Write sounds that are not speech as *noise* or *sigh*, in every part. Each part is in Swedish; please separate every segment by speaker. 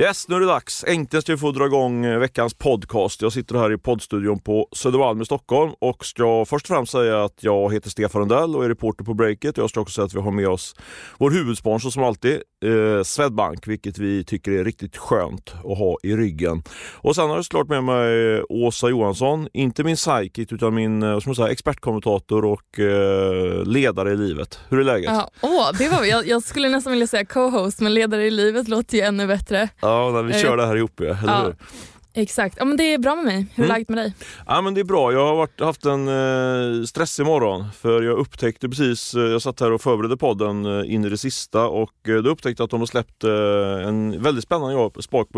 Speaker 1: Yes, nu är det dags. Äntligen ska vi få dra igång eh, veckans podcast. Jag sitter här i poddstudion på Södermalm i Stockholm och ska först och främst säga att jag heter Stefan Rundell och är reporter på Breakit. Jag ska också säga att vi har med oss vår huvudsponsor som alltid, eh, Swedbank, vilket vi tycker är riktigt skönt att ha i ryggen. Och sen har jag såklart med mig Åsa Johansson, inte min sidekick utan min eh, som säga, expertkommentator och eh, ledare i livet. Hur är läget?
Speaker 2: Ja, åh, det var, jag, jag skulle nästan vilja säga co-host men ledare i livet låter ju ännu bättre.
Speaker 1: Ja, när vi kör
Speaker 2: Eh,
Speaker 1: det här ihop, ja, eller
Speaker 2: ja.
Speaker 1: hur?
Speaker 2: Exakt, ja, men det är bra med mig. Hur är
Speaker 1: Mm.
Speaker 2: läget med dig?
Speaker 1: Ja men det är bra. Jag har varit, haft en eh, stressig morgon för jag upptäckte precis, eh, jag satt här och förberedde podden eh, in i det sista och eh, då upptäckte jag att de har släppt eh, en väldigt spännande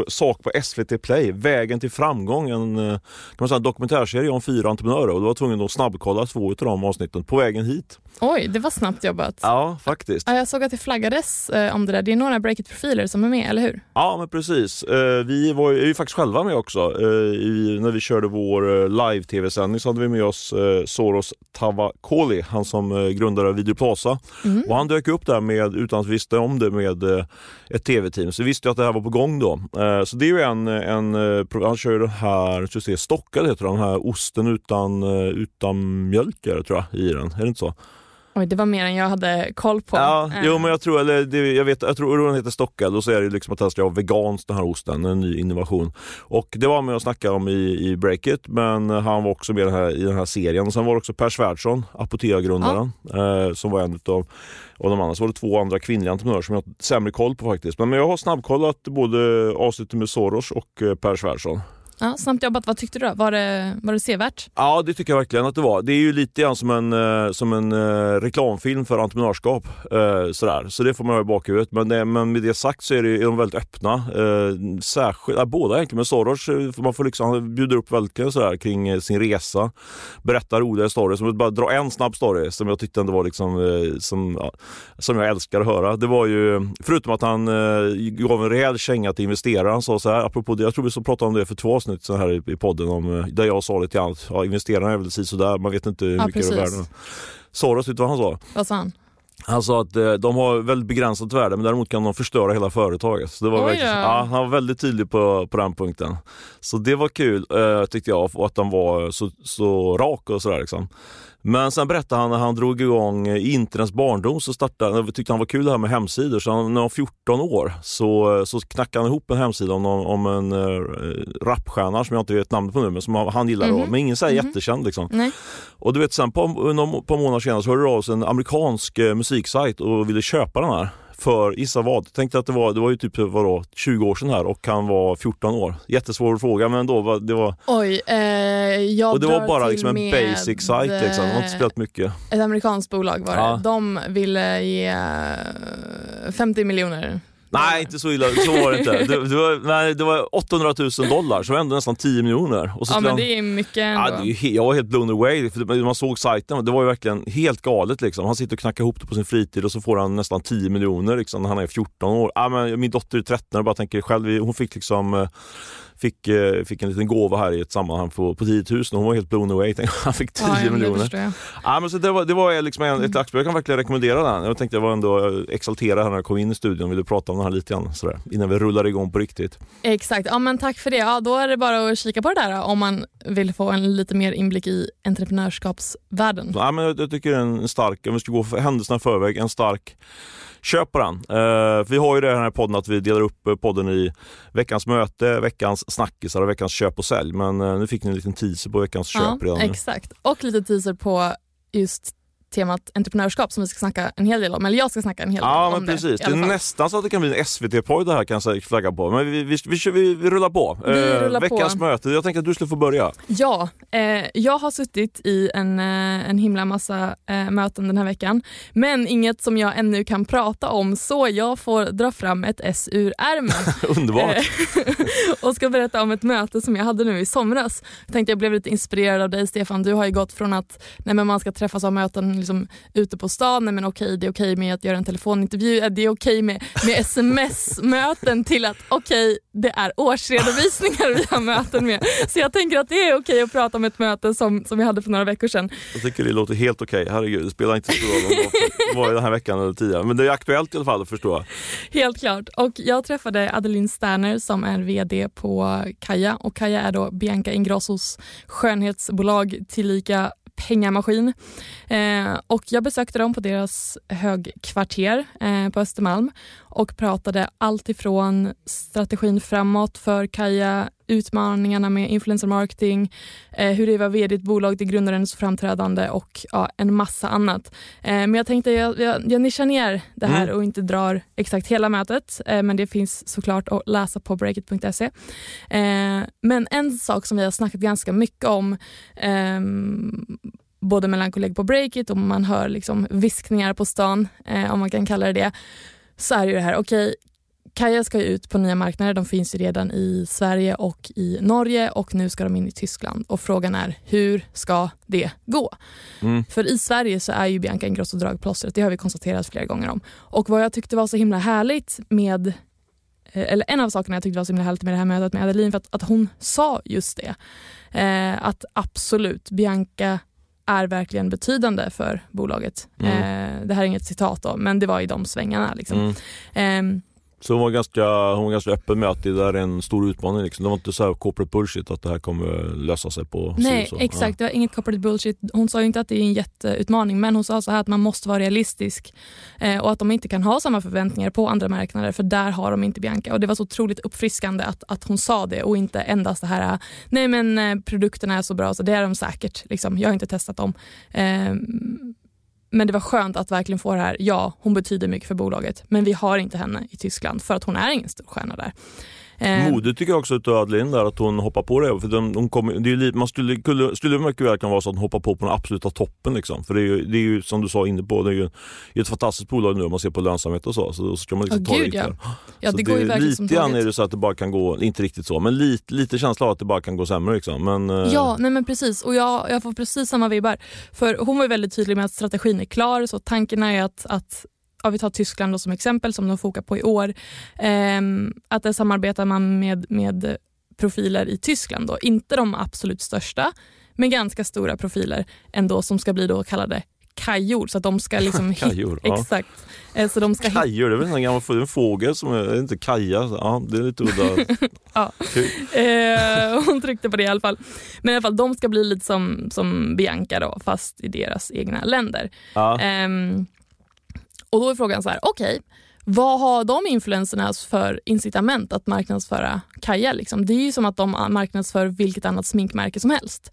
Speaker 1: sak på, SVT Play, Vägen till framgång, en, eh, kan man säga, en dokumentärserie om fyra entreprenörer och då var tvungen att snabbkolla två av de avsnitten på vägen hit.
Speaker 2: Oj, det var snabbt jobbat.
Speaker 1: Ja, faktiskt.
Speaker 2: Ja, jag såg att det flaggades eh, om det där. Det är några Breakit-profiler som är med, eller hur?
Speaker 1: Ja men precis. Eh, vi var ju, är ju faktiskt själva med också. Eh, i, när vi körde vår eh, live-tv-sändning så hade vi med oss eh, Soros Tavakoli, han som eh, grundade Video Plaza.
Speaker 2: Mhm.
Speaker 1: Och han dök upp där med, utan att vi visste om det med ett tv-team. Så vi visste att det här var på gång då. Så det är ju en, en han kör ju den här, ska se, stockad heter den här osten utan, utan mjölk tror jag i den. Är det inte så?
Speaker 2: Oj, det var mer än jag hade koll på.
Speaker 1: Ja,
Speaker 2: Eh,
Speaker 1: jo men jag tror, eller det, jag vet, jag tror den heter stockad och så är det liksom att den ska vara vegansk den här osten, en ny innovation. Och det var med att snacka om i, i Breakit, men han var också med den här, i den här serien. Och sen var det också Per Svärdson, Apotea-grundaren, eh, som var en utav och de andra så var det två andra kvinnliga entreprenörer som jag har sämre koll på faktiskt. Men, men jag har snabbkollat både avsnittet med Soros och eh, Per Svärdson.
Speaker 2: Ja, snabbt jobbat. Vad tyckte du då? Var det, var det sevärt?
Speaker 1: Ja, det tycker jag verkligen att det var. Det är ju lite grann som en, eh, som en eh, reklamfilm för entreprenörskap. Eh, sådär. Så det får man ha i bakhuvudet. Men, det, men med det sagt så är, det, är de väldigt öppna. Särskilt, ja, båda egentligen, men Soros, man får liksom, han bjuder upp väldigt sådär, kring sin resa. Berättar roliga stories. jag bara dra en snabb story som jag tyckte ändå var liksom, som, ja, som jag älskar att höra. Det var ju, förutom att han gav en rejäl känga till investeraren. Han sa så här, apropå det, jag tror vi så pratade om det för två avsnitt så här i, i podden, om, eh, där jag sa lite grann ja, investerarna är väl sådär, man vet inte hur
Speaker 2: Ja,
Speaker 1: mycket är
Speaker 2: precis.
Speaker 1: värde. Soros, vet du vad han sa?
Speaker 2: Vad sa han?
Speaker 1: Han sa att eh, de har väldigt begränsat värde men däremot kan de förstöra hela företaget. Så det var verkligen, ja, han var väldigt tydlig på, på den punkten. Så det var kul eh, tyckte jag och att han var så, så rak och sådär. Liksom. Men sen berättade han när han drog igång eh, internets barndom så startade tyckte han var kul det här med hemsidor. Så han, när han var 14 år så, så knackade han ihop en hemsida om, om en uh, rapstjärna som jag inte vet namnet på nu men som han, gillar då.
Speaker 2: Mhm.
Speaker 1: Men ingen så här
Speaker 2: Mhm.
Speaker 1: jättekänd liksom.
Speaker 2: Nej.
Speaker 1: Och du vet sen på, någon, på månader senare så hörde det av sig en amerikansk eh, musiksajt och ville köpa den här. För gissa vad? Tänkte att det var, det var ju typ vadå, 20 år sedan här och han var 14 år. Jättesvår fråga men då var det var,
Speaker 2: Oj, eh, jag
Speaker 1: och det var bara liksom en basic sajt liksom. Det har inte
Speaker 2: eh,
Speaker 1: spelat mycket.
Speaker 2: Ett amerikanskt bolag var det.
Speaker 1: Ja.
Speaker 2: De ville ge eh, 50 miljoner.
Speaker 1: Nej inte så illa, så var det inte. Det, det, var, nej, det var 800 000 dollar så ändå nästan 10 miljoner. Och så
Speaker 2: Ja men det är mycket ändå.
Speaker 1: Ja, det jag var helt blown away, för man såg sajten, det var ju verkligen helt galet liksom. Han sitter och knackar ihop det på sin fritid och så får han nästan 10 miljoner liksom, när han är 14 år. Ja, men min dotter är 13 och bara tänker själv, hon fick liksom eh, Fick, eh, fick en liten gåva här i ett sammanhang på, på 10 000 och hon var helt blown away. Tänkte, *laughs* Han fick 10
Speaker 2: ja, det
Speaker 1: miljoner.
Speaker 2: jag.
Speaker 1: Ja, men så det var, det var liksom en, ett axplock. Jag kan verkligen rekommendera den. Jag tänkte jag var ändå eh, exalterad när jag kom in i studion och ville prata om den här lite grann sådär, innan vi rullar igång på riktigt.
Speaker 2: Exakt, ja, men tack för det. Ja, då är det bara att kika på det där om man vill få en lite mer inblick i entreprenörskapsvärlden.
Speaker 1: Ja, men jag, jag tycker det är en stark, om vi ska gå för händelserna förväg, en stark Köp på den. Eh, vi har ju det här i podden att vi delar upp eh, podden i veckans möte, veckans snackisar och veckans köp och sälj. Men eh, nu fick ni en liten teaser på veckans köp redan nu.
Speaker 2: exakt. Och lite teaser på just temat entreprenörskap som vi ska snacka en hel del om. Eller jag ska snacka en hel del
Speaker 1: Ja
Speaker 2: om
Speaker 1: men precis,
Speaker 2: det.
Speaker 1: är nästan så att det kan bli en SVT-podd det här kan jag flagga på. Men vi, vi, vi, vi, vi, rullar på.
Speaker 2: Vi rullar på.
Speaker 1: veckans möte, jag tänker att du skulle få börja.
Speaker 2: Ja, eh, jag har suttit i en, eh, en himla massa eh, möten den här veckan. Men inget som jag ännu kan prata om så jag får dra fram ett S ur ärmen. *laughs*
Speaker 1: Underbart.
Speaker 2: Eh, *laughs* och ska berätta om ett möte som jag hade nu i somras. Jag tänkte jag blev lite inspirerad av dig Stefan. Du har ju gått från att nej, men man ska träffas ha möten liksom ute på stan, men okej det är okej med att göra en telefonintervju, det är okej med, med sms-möten till att okej det är årsredovisningar vi har möten med. Så jag tänker att det är okej att prata om ett möte som, som vi hade för några veckor sedan.
Speaker 1: Jag tycker det låter helt okej, herregud det spelar inte så stor roll om det var den här veckan eller tidigare. Men det är aktuellt i alla fall förstår jag.
Speaker 2: Helt klart. Och jag träffade Adeline Sterner som är VD på Kaja och Kaja är då Bianca Ingrossos skönhetsbolag tillika pengamaskin. Eh, och jag besökte dem på deras högkvarter eh, på Östermalm och pratade allt ifrån strategin framåt för Kaja, utmaningarna med influencer marketing, eh, hur det var vd i ett bolag till grundarens framträdande och ja, en massa annat. Eh, men jag tänkte jag, jag, jag nischar ner det här mm. och inte drar exakt hela mötet, eh, men det finns såklart att läsa på breakit.se. Eh, men en sak som vi har snackat ganska mycket om ehm, både mellan kollegor på Breakit och man hör liksom viskningar på stan, eh, om man kan kalla det det, så är det ju det här, okej, okay, Kaja ska ut på nya marknader. De finns ju redan i Sverige och i Norge och nu ska de in i Tyskland. Och Frågan är hur ska det gå? Mm. För i Sverige så är ju Bianca Ingrosso dragplåstret. Det har vi konstaterat flera gånger om. Och vad jag tyckte var så himla härligt med eh, eller en av sakerna jag tyckte var så himla härligt med det här mötet med Adeline för att, att hon sa just det. Eh, att absolut, Bianca är verkligen betydande för bolaget. Mm. Eh, det här är inget citat då, men det var i de svängarna. Liksom. Mm.
Speaker 1: Eh, så hon var, ganska, hon var ganska öppen med att det där är en stor utmaning. Liksom. Det var inte så här corporate bullshit att det här kommer lösa sig på
Speaker 2: Nej så. exakt, ja. det var inget corporate bullshit. Hon sa inte att det är en jätteutmaning men hon sa så här att man måste vara realistisk eh, och att de inte kan ha samma förväntningar på andra marknader för där har de inte Bianca. Och Det var så otroligt uppfriskande att, att hon sa det och inte endast det här nej men eh, produkterna är så bra så det är de säkert. Liksom. Jag har inte testat dem. Eh, men det var skönt att verkligen få det här, ja hon betyder mycket för bolaget men vi har inte henne i Tyskland för att hon är ingen stor stjärna där.
Speaker 1: Eh, Modigt tycker jag också av Adeline där att hon hoppar på det. För den, hon kom, det är, man skulle, skulle, skulle mycket väl kunna vara så att hon hoppar på på den absoluta toppen. Liksom. För det är, ju, det är ju som du sa inne på, det är ju ett fantastiskt bolag nu om man ser på lönsamhet och så. Så då ska man liksom oh, ta
Speaker 2: gud,
Speaker 1: ja.
Speaker 2: ja, det, det går ju verkligen
Speaker 1: Lite grann är det så att det bara kan gå, inte riktigt så, men lite, lite känsla av att det bara kan gå sämre. Liksom. Men,
Speaker 2: eh, ja, nej men precis. Och jag, jag får precis samma vibbar. För hon var väldigt tydlig med att strategin är klar. Så tanken är att, att ja, vi tar Tyskland som exempel som de fokar på i år, eh, att där samarbetar man med, med profiler i Tyskland. Då. Inte de absolut största, men ganska stora profiler ändå som ska bli då kallade kajor. Så att de ska liksom *laughs*
Speaker 1: kajor,
Speaker 2: ja. Exakt. Eh, så de ska
Speaker 1: kajor, det är väl en gammal en fågel som är, inte kaja. Ja, det är lite udda. *laughs*
Speaker 2: ja. eh, hon tryckte på det i alla fall. Men i alla fall, de ska bli lite som, som Bianca då, fast i deras egna länder. Ja. Eh, och då är frågan så här, okej, okay, vad har de influenserna för incitament att marknadsföra Kaja? Liksom? Det är ju som att de marknadsför vilket annat sminkmärke som helst.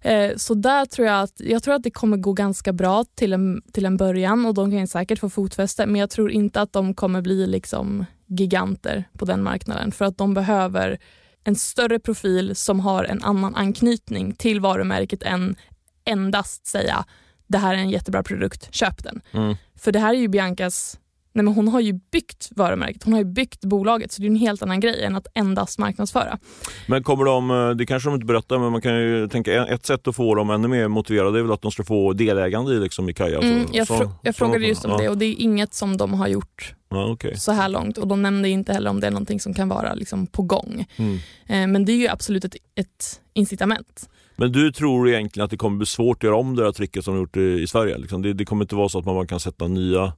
Speaker 2: Eh, så där tror jag att, jag tror att det kommer gå ganska bra till en, till en början och de kan säkert få fotfäste men jag tror inte att de kommer bli liksom giganter på den marknaden för att de behöver en större profil som har en annan anknytning till varumärket än endast säga det här är en jättebra produkt, köp den. Mm. För det här är ju Biancas Nej, men hon har ju byggt varumärket, hon har ju byggt bolaget så det är en helt annan grej än att endast marknadsföra.
Speaker 1: Men kommer de, eh, det kanske de inte berättar, men man kan ju tänka ett sätt att få dem ännu mer motiverade är väl att de ska få delägande i, liksom, i Kaja.
Speaker 2: Mm, jag, så, jag frågade just om ja. det och det är inget som de har gjort
Speaker 1: ja, okay.
Speaker 2: så här långt och de nämnde inte heller om det är någonting som kan vara liksom, på gång. Mm. Eh, men det är ju absolut ett, ett incitament.
Speaker 1: Men du tror egentligen att det kommer bli svårt att göra om det här tricket som de gjort i Sverige? Liksom. Det, det, kommer inte vara så att man bara kan sätta nya,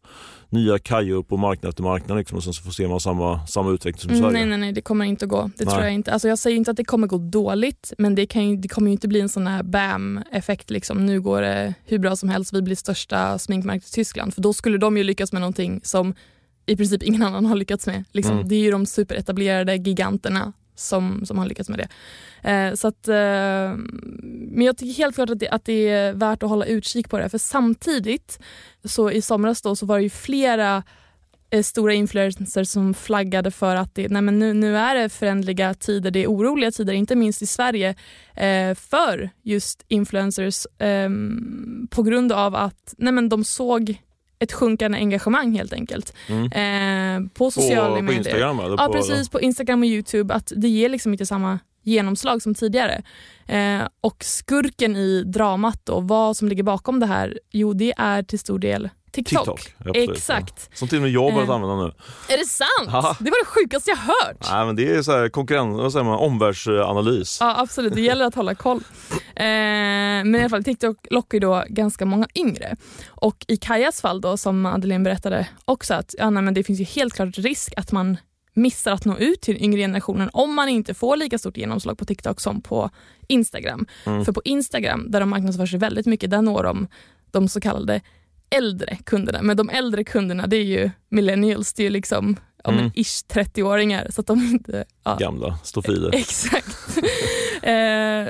Speaker 1: nya kajor på marknad efter marknad liksom, och sen så får se man samma, samma utveckling som i Sverige?
Speaker 2: Nej, nej, nej, det kommer inte att gå. Det nej. tror jag inte. Alltså, jag säger inte att det kommer gå dåligt, men det, kan det kommer inte bli en sån här bam-effekt. Liksom. Nu går det hur bra som helst, vi blir största sminkmärket i Tyskland. För då skulle de ju lyckas med någonting som i princip ingen annan har lyckats med. Liksom. Mm. Det är ju de superetablerade giganterna som, som har lyckats med det. Eh, så att, eh, men jag tycker helt klart att det, att det är värt att hålla utkik på det. För samtidigt, så i somras då, så var det ju flera eh, stora influencers som flaggade för att det, nej men nu, nu är det förändliga tider, det är oroliga tider, inte minst i Sverige, eh, för just influencers eh, på grund av att nej men de såg ett sjunkande engagemang helt enkelt. Mm. Eh, på sociala
Speaker 1: på,
Speaker 2: medier.
Speaker 1: På Instagram? Eller
Speaker 2: ja, precis. På Instagram och Youtube. Att det ger liksom inte samma genomslag som tidigare. Eh, och skurken i dramat då, vad som ligger bakom det här, jo det är till stor del TikTok.
Speaker 1: TikTok absolut,
Speaker 2: Exakt.
Speaker 1: Som till och med jag har börjat
Speaker 2: Eh.
Speaker 1: använda nu.
Speaker 2: Är det sant?
Speaker 1: Ja.
Speaker 2: Det var det sjukaste jag hört.
Speaker 1: Nej, men det är så här konkurrens, vad säger man, omvärldsanalys.
Speaker 2: Ja absolut, det gäller att hålla koll. Eh, men i alla fall TikTok lockar ju då ganska många yngre. Och i Kajas fall då som Madeleine berättade också att ja, nej, men det finns ju helt klart risk att man missar att nå ut till den yngre generationen om man inte får lika stort genomslag på TikTok som på Instagram.
Speaker 1: Mm.
Speaker 2: För på Instagram där de marknadsför sig väldigt mycket, där når de de så kallade äldre kunderna. Men de äldre kunderna det är ju millennials, det är ju liksom ja, men
Speaker 1: Mm.
Speaker 2: ish 30-åringar så att de inte... Ja,
Speaker 1: Gamla stofiler. *laughs*
Speaker 2: Exakt. *laughs* eh,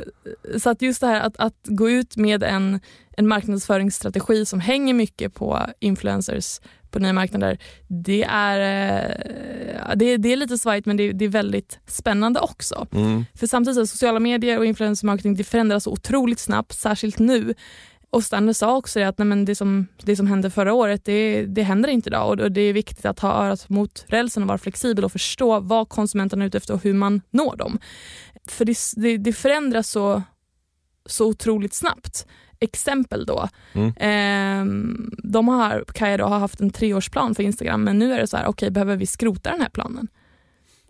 Speaker 2: så att just det här att, att gå ut med en, en marknadsföringsstrategi som hänger mycket på influencers på nya marknader, det är, eh, det, det är lite svajigt men det, det är väldigt spännande också.
Speaker 1: Mm.
Speaker 2: För samtidigt sociala medier och influencermarketing det förändras så otroligt snabbt, särskilt nu. Och Stanley sa också det att nej det, som, det som hände förra året, det, det händer inte idag. Och, och det är viktigt att ha örat mot rälsen och vara flexibel och förstå vad konsumenterna är ute efter och hur man når dem. För det, det, det förändras så, så otroligt snabbt. Exempel då.
Speaker 1: Mm.
Speaker 2: Ehm, de har, Kaja då, har haft en treårsplan för Instagram men nu är det så här, okej behöver vi skrota den här planen?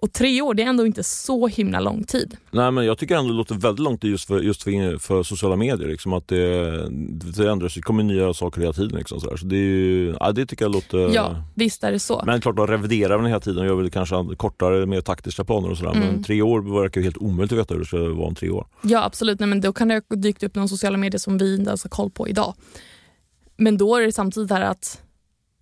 Speaker 2: Och tre år, det är ändå inte så himla lång tid.
Speaker 1: Nej men jag tycker ändå det låter väldigt långt just för, just för, för sociala medier. Liksom, att det, det ändras, det kommer nya saker hela tiden. Liksom, sådär. Så det, är ju, ja, det tycker jag låter...
Speaker 2: Ja, visst är det så.
Speaker 1: Men klart, de reviderar den hela tiden och gör väl kanske kortare, mer taktiska planer och sådär.
Speaker 2: Mm.
Speaker 1: Men tre år verkar ju helt omöjligt att veta hur det ska vara om tre år.
Speaker 2: Ja absolut, Nej, men då kan det ha dykt upp någon sociala medier som vi inte ens har koll på idag. Men då är det samtidigt här att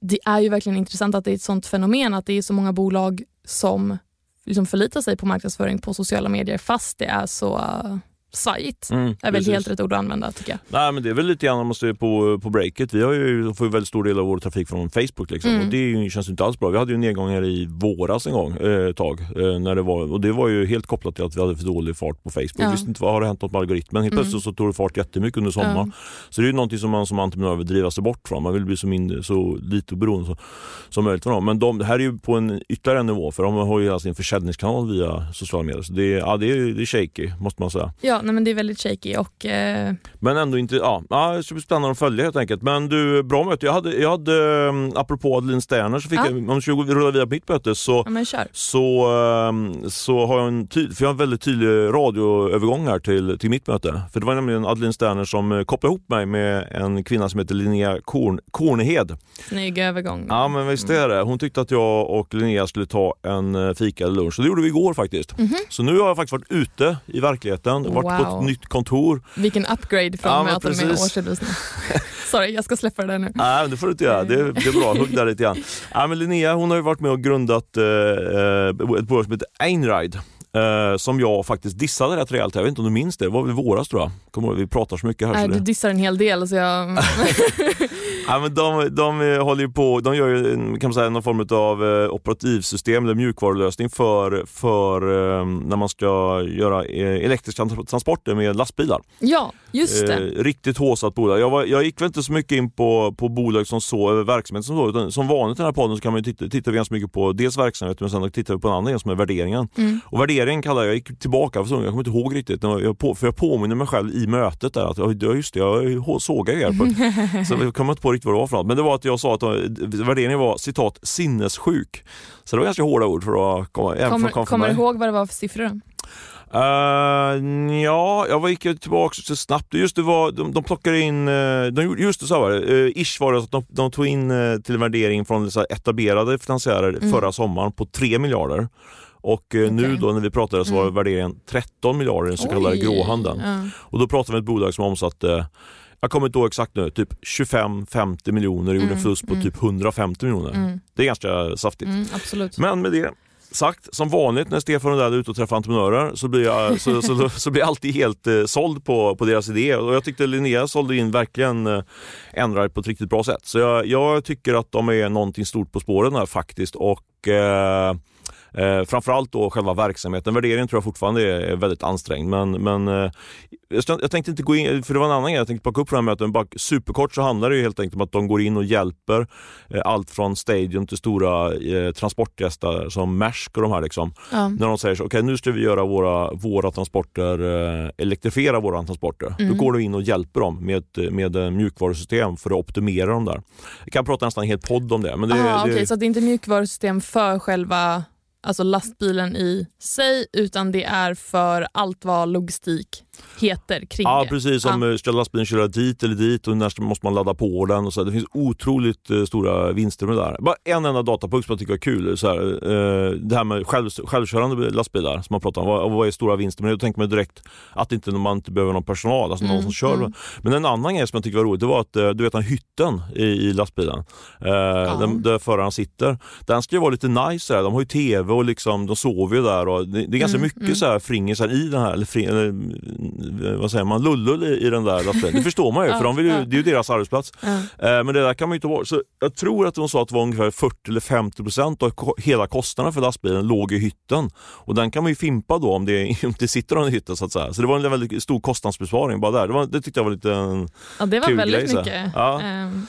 Speaker 2: det är ju verkligen intressant att det är ett sånt fenomen att det är så många bolag som liksom förlita sig på marknadsföring på sociala medier fast det är så svajigt.
Speaker 1: Mm,
Speaker 2: är väl
Speaker 1: precis.
Speaker 2: helt rätt ord att använda tycker jag.
Speaker 1: Nej men det är väl lite grann om man ser på, på breaket. Vi har ju, får ju väldigt stor del av vår trafik från Facebook liksom.
Speaker 2: Mm.
Speaker 1: och det ju, känns ju inte alls bra. Vi hade ju en nedgång här i våras en gång, eh, tag. Eh, när det var, och det var ju helt kopplat till att vi hade för dålig fart på Facebook.
Speaker 2: Ja.
Speaker 1: Visste inte vad har det hänt något med algoritmen. Helt
Speaker 2: Mm.
Speaker 1: plötsligt så tog det fart jättemycket under sommaren. Så det är ju någonting som man som entreprenör vill driva sig bort från. Man vill bli så, mindre, så lite beroende så, som möjligt från dem. Men de, det här är ju på en ytterligare nivå för de har ju alltså en försäljningskanal via sociala medier. Så det, är- ja, det, är, det är shaky måste man säga.
Speaker 2: Ja, nej, men det är väldigt shaky och eh,
Speaker 1: Men ändå inte, ja, ja spännande att följa helt enkelt. Men du, bra möte. Jag hade, jag hade um, apropå Adeline Sterner, så fick
Speaker 2: Ja.
Speaker 1: jag, om vi ska rulla vidare på mitt möte så
Speaker 2: ja, kör.
Speaker 1: så, ehm, så har jag en, ty- för jag har en väldigt tydlig radioövergång här till, till mitt möte. För det var nämligen Adeline Sterner som eh, kopplade ihop mig med en kvinna som heter Linnea Korn, Kornhed.
Speaker 2: Snygg övergång.
Speaker 1: Ja men visst är det. Hon tyckte att jag och Linnea skulle ta en eh, fika eller lunch. Så det gjorde vi igår faktiskt.
Speaker 2: Mhm.
Speaker 1: Så nu har jag faktiskt varit ute i verkligheten, varit på
Speaker 2: Wow.
Speaker 1: ett nytt kontor.
Speaker 2: Vilken upgrade från
Speaker 1: Ja,
Speaker 2: möten med årsredovisning. *laughs* Sorry, jag ska släppa det där nu.
Speaker 1: Nej, men det får du inte göra. Det, det är bra. Hugg där lite grann. Ja, men Linnea hon har ju varit med och grundat eh, eh, ett bolag som heter Einride. Eh, som jag faktiskt dissade rätt rejält. Jag vet inte om du minns det. Det var väl i våras tror jag. Kommer ihåg, vi pratar så mycket här.
Speaker 2: Nej,
Speaker 1: så
Speaker 2: du
Speaker 1: det...
Speaker 2: dissar en hel del så jag... *laughs*
Speaker 1: ja, men de, de eh, håller ju på, de gör ju kan man säga, någon form av eh, operativsystem eller mjukvarulösning för, för eh, när man ska göra elektriska transporter med lastbilar.
Speaker 2: ja, just det.
Speaker 1: Eh, riktigt håsat bolag. Jag, var, jag gick väl inte så mycket in på, på bolag som så, eller verksamhet som så, utan som vanligt i den här podden så kan man ju titta, titta ganska mycket på dels verksamhet men sen tittar vi på en annan gren som är värderingen.
Speaker 2: Mm.
Speaker 1: Och värderingen kallar jag, jag gick tillbaka, för så, jag kommer inte ihåg riktigt, jag, på, för jag påminner mig själv i mötet där att ja, just det, jag sågar er. På, *laughs* så jag kommer inte på riktigt vad det var för något. Men det var att jag sa att eh, värderingen var citat sinnessjuk. Så det var ganska hårda ord för att komma,
Speaker 2: Kommer,
Speaker 1: från
Speaker 2: kommer du ihåg vad det var för siffror? då?
Speaker 1: Uh, ja, jag gick tillbaka så snabbt. Just det var, de, de plockade in, eh, de, just det så var det, uh, ish var det att de, de tog in eh, till värdering från så etablerade finansiärer
Speaker 2: Mm.
Speaker 1: förra sommaren på 3 miljarder. Och eh, nu då när vi pratade så var
Speaker 2: Mm.
Speaker 1: värderingen 13 miljarder i den så kallade
Speaker 2: Oj.
Speaker 1: gråhandeln.
Speaker 2: Ja.
Speaker 1: Och då pratar vi om ett bolag som omsatte jag kommer inte ihåg exakt nu, typ 25-50 miljoner och gjorde en
Speaker 2: Mm,
Speaker 1: förlust på
Speaker 2: mm.
Speaker 1: typ 150 miljoner.
Speaker 2: Mm,
Speaker 1: Det är ganska saftigt.
Speaker 2: mm, absolut.
Speaker 1: Men med det sagt, som vanligt när Stefan och där är ute och träffar entreprenörer så blir jag, så, så, så blir jag alltid helt eh, såld på, på deras idé. Och jag tyckte Linnea sålde in verkligen eh, Enride på ett riktigt bra sätt. Så jag, jag tycker att de är någonting stort på spåren här faktiskt. Och eh, Eh, framförallt då själva verksamheten. Värderingen tror jag fortfarande är, väldigt ansträngd men, men eh, jag, tänkte inte gå in, för det var en annan grej jag tänkte plocka upp det här bara superkort så handlar det ju helt enkelt om att de går in och hjälper eh, allt från Stadium till stora eh, transportgäster som Maersk och de här liksom.
Speaker 2: Ja.
Speaker 1: När de säger så, okej nu ska vi göra våra, våra transporter, eh, elektrifiera våra transporter.
Speaker 2: Mm.
Speaker 1: Då går du in och hjälper dem med, med eh, mjukvarusystem för att optimera dem där. Jag kan prata nästan en hel podd om det. Men det,
Speaker 2: Aha,
Speaker 1: det,
Speaker 2: okej, så att det är inte mjukvarusystem för själva alltså lastbilen i sig utan det är för allt vad logistik heter kring
Speaker 1: Ja
Speaker 2: det.
Speaker 1: precis, som ja. ska lastbilen köra dit eller dit och när måste man ladda på den. Och så. Det finns otroligt eh, stora vinster med det där. Bara en enda datapunkt som jag tycker är kul. Så här, eh, det här med själv, självkörande lastbilar som man pratar om. Vad, vad är stora vinster med det? Då tänker man direkt att inte, man inte behöver någon personal, alltså någon
Speaker 2: Mm,
Speaker 1: som kör.
Speaker 2: mm.
Speaker 1: Men en annan grej som jag tycker var roligt det var att eh, du vet den hytten i, i lastbilen eh, där, där föraren sitter. Den ska ju vara lite nice. Där. De har ju tv och liksom, de sover ju där. Och det, det är ganska
Speaker 2: Mm,
Speaker 1: mycket
Speaker 2: mm.
Speaker 1: så här fringisar i den här, eller, fring, eller eh, vad säger man, lullull i, i den där lastbilen. Det förstår man ju, *laughs* för de ju, det är ju deras arbetsplats. Eh, Men det där kan man ju ta bort. Så jag tror att de sa att det var ungefär 40 eller 50 procent av hela kostnaden för lastbilen låg i hytten. Och den kan man ju fimpa då om det, *laughs* om det sitter någon i hytten så att säga. Så det var en väldigt stor kostnadsbesparing bara där. Det, var, det tyckte jag var lite en
Speaker 2: Ja, det var
Speaker 1: Kul
Speaker 2: väldigt
Speaker 1: grej,
Speaker 2: mycket.
Speaker 1: Ja.
Speaker 2: Ehm,
Speaker 1: Eh,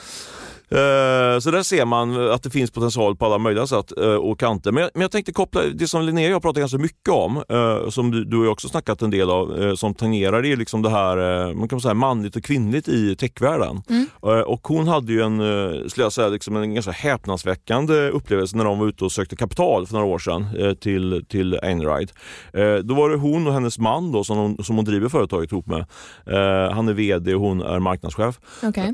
Speaker 1: Så där ser man att det finns potential på alla möjliga sätt eh, och kanter. Men jag, men jag tänkte koppla det som Linnea och jag pratar ganska mycket om, eh, som du, du jag också snackat en del av, eh, som tangerar det liksom det här eh, man kan säga manligt och kvinnligt i techvärlden.
Speaker 2: Mm.
Speaker 1: Eh, Och hon hade ju en, eh, skulle jag säga, liksom en ganska häpnadsväckande upplevelse när de var ute och sökte kapital för några år sedan eh, till, till Einride. Eh, Då var det hon och hennes man då, som, hon, som hon driver företaget ihop med. Eh, Han är VD och hon är marknadschef.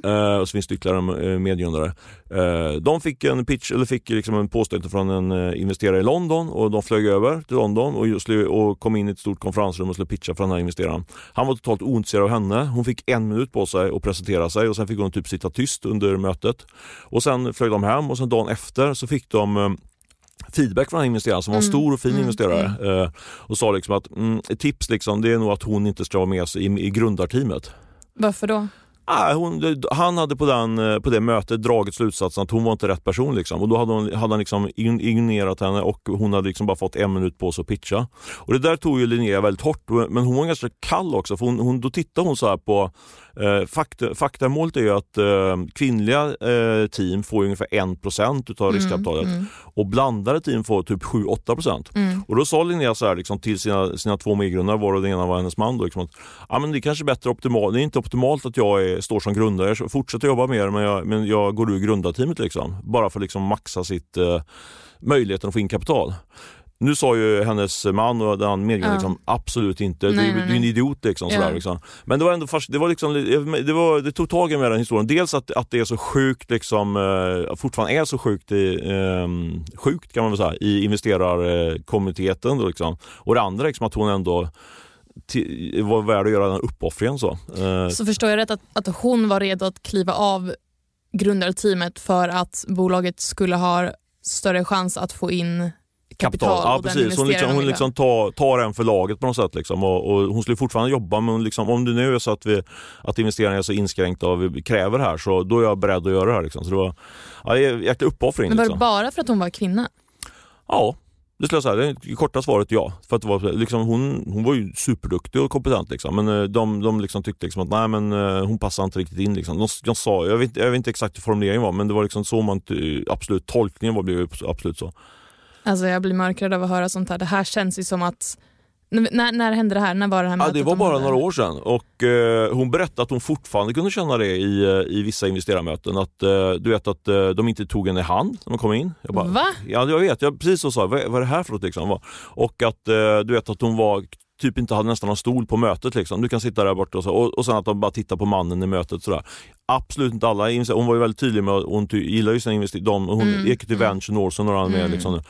Speaker 1: Eh, och så finns det ytterligare en medgrundare. Eh, de fick en pitch, eller fick liksom en påstötning från en eh, investerare i London och de flög över till London och, just, och kom in i ett stort konferensrum och skulle pitcha för den här investeraren. Han var totalt ointresserad av henne. Hon fick en minut på sig att presentera sig och sen fick hon typ sitta tyst under mötet. Och sen flög de hem och sen dagen efter så fick de eh, feedback från den här investeraren som var en
Speaker 2: Mm,
Speaker 1: stor och fin
Speaker 2: mm,
Speaker 1: investerare eh, och sa liksom att mm, ett tips liksom, det är nog att hon inte ska vara med sig i, i grundarteamet.
Speaker 2: Varför då?
Speaker 1: Ah, hon, han hade på, den, eh, på det mötet dragit slutsatsen att hon var inte rätt person. Liksom. Och Då hade, hon, hade han liksom ignorerat henne och hon hade liksom bara fått en minut på sig att pitcha. Och Det där tog ju Linnea väldigt hårt, men hon var ganska kall också. För hon, hon, då tittade hon så här på eh, fakta, faktamålet är ju att eh, kvinnliga eh, team får ungefär 1% utav riskkapitalet
Speaker 2: Mm,
Speaker 1: och blandade team får typ 7-8%.
Speaker 2: mm,
Speaker 1: Och då sa Linnea så här, liksom, till sina, sina två medgrundare, varav den ena var hennes man, då, liksom, att ja, men det är kanske bättre optimalt. Det är inte optimalt att jag är, står som grundare. Jag fortsätter jobba det men jag, men jag går ur grundarteamet liksom, bara för att liksom, maxa sitt, eh, möjligheten att få in kapital. Nu sa ju hennes man och den
Speaker 2: Ja.
Speaker 1: liksom, absolut inte,
Speaker 2: Nej,
Speaker 1: du,
Speaker 2: nej,
Speaker 1: du är en idiot. Liksom,
Speaker 2: Ja.
Speaker 1: sådär, liksom. Men det var ändå fast, det, var liksom, det, var, det tog tag i med den historien. Dels att, att det är så sjukt, liksom, eh, fortfarande är så sjukt, i, eh, sjukt kan man säga, i investerarkommuniteten. Då, liksom. Och det andra liksom, att hon ändå ti- var värd att göra den uppoffringen. Så. Eh,
Speaker 2: Så förstår jag rätt att, att hon var redo att kliva av grundarteamet för att bolaget skulle ha större chans att få in kapital,
Speaker 1: Ja,
Speaker 2: och den
Speaker 1: precis. Hon, liksom, hon liksom tar, tar en för laget på något sätt. Liksom. Och, och hon skulle fortfarande jobba, men liksom, om det nu är så att, vi, att investerarna är så inskränkta och vi kräver det här, så då är jag beredd att göra det här. Liksom. Så det var ja, en jäkla uppoffring.
Speaker 2: Men var det
Speaker 1: Liksom.
Speaker 2: bara för att hon var kvinna?
Speaker 1: Ja, det skulle jag säga. Det korta svaret ja. För att det var, liksom, hon, hon var ju superduktig och kompetent, liksom. men eh, de, de liksom tyckte liksom att nej, men, eh, hon passade inte riktigt in. Liksom. De, de sa, jag, vet, jag vet inte exakt hur formuleringen var, men det var liksom så man absolut, tolkningen var blev absolut så.
Speaker 2: Alltså jag blir mörkrädd av att höra sånt här. Det här känns ju som att... När, när hände det här? När var det här
Speaker 1: Ja, det var bara några år sedan och eh, hon berättade att hon fortfarande kunde känna det i, eh, i vissa investerarmöten. Att, eh, du vet att eh, de inte tog henne i hand när de kom in. Jag bara,
Speaker 2: Va?
Speaker 1: Ja, jag vet. Jag precis så sa. Vad, vad är det här för något? Liksom? Och att eh, du vet att hon var typ inte hade nästan någon stol på mötet. Liksom. Du kan sitta där borta och, så, och, och sen att de bara tittar på mannen i mötet. Sådär. Absolut inte alla. Hon var ju väldigt tydlig med att hon ty- gillar ju sina investerare. Hon,
Speaker 2: Mm,
Speaker 1: Equity
Speaker 2: mm.
Speaker 1: Venture, Norson och några andra.
Speaker 2: Mm.
Speaker 1: Liksom.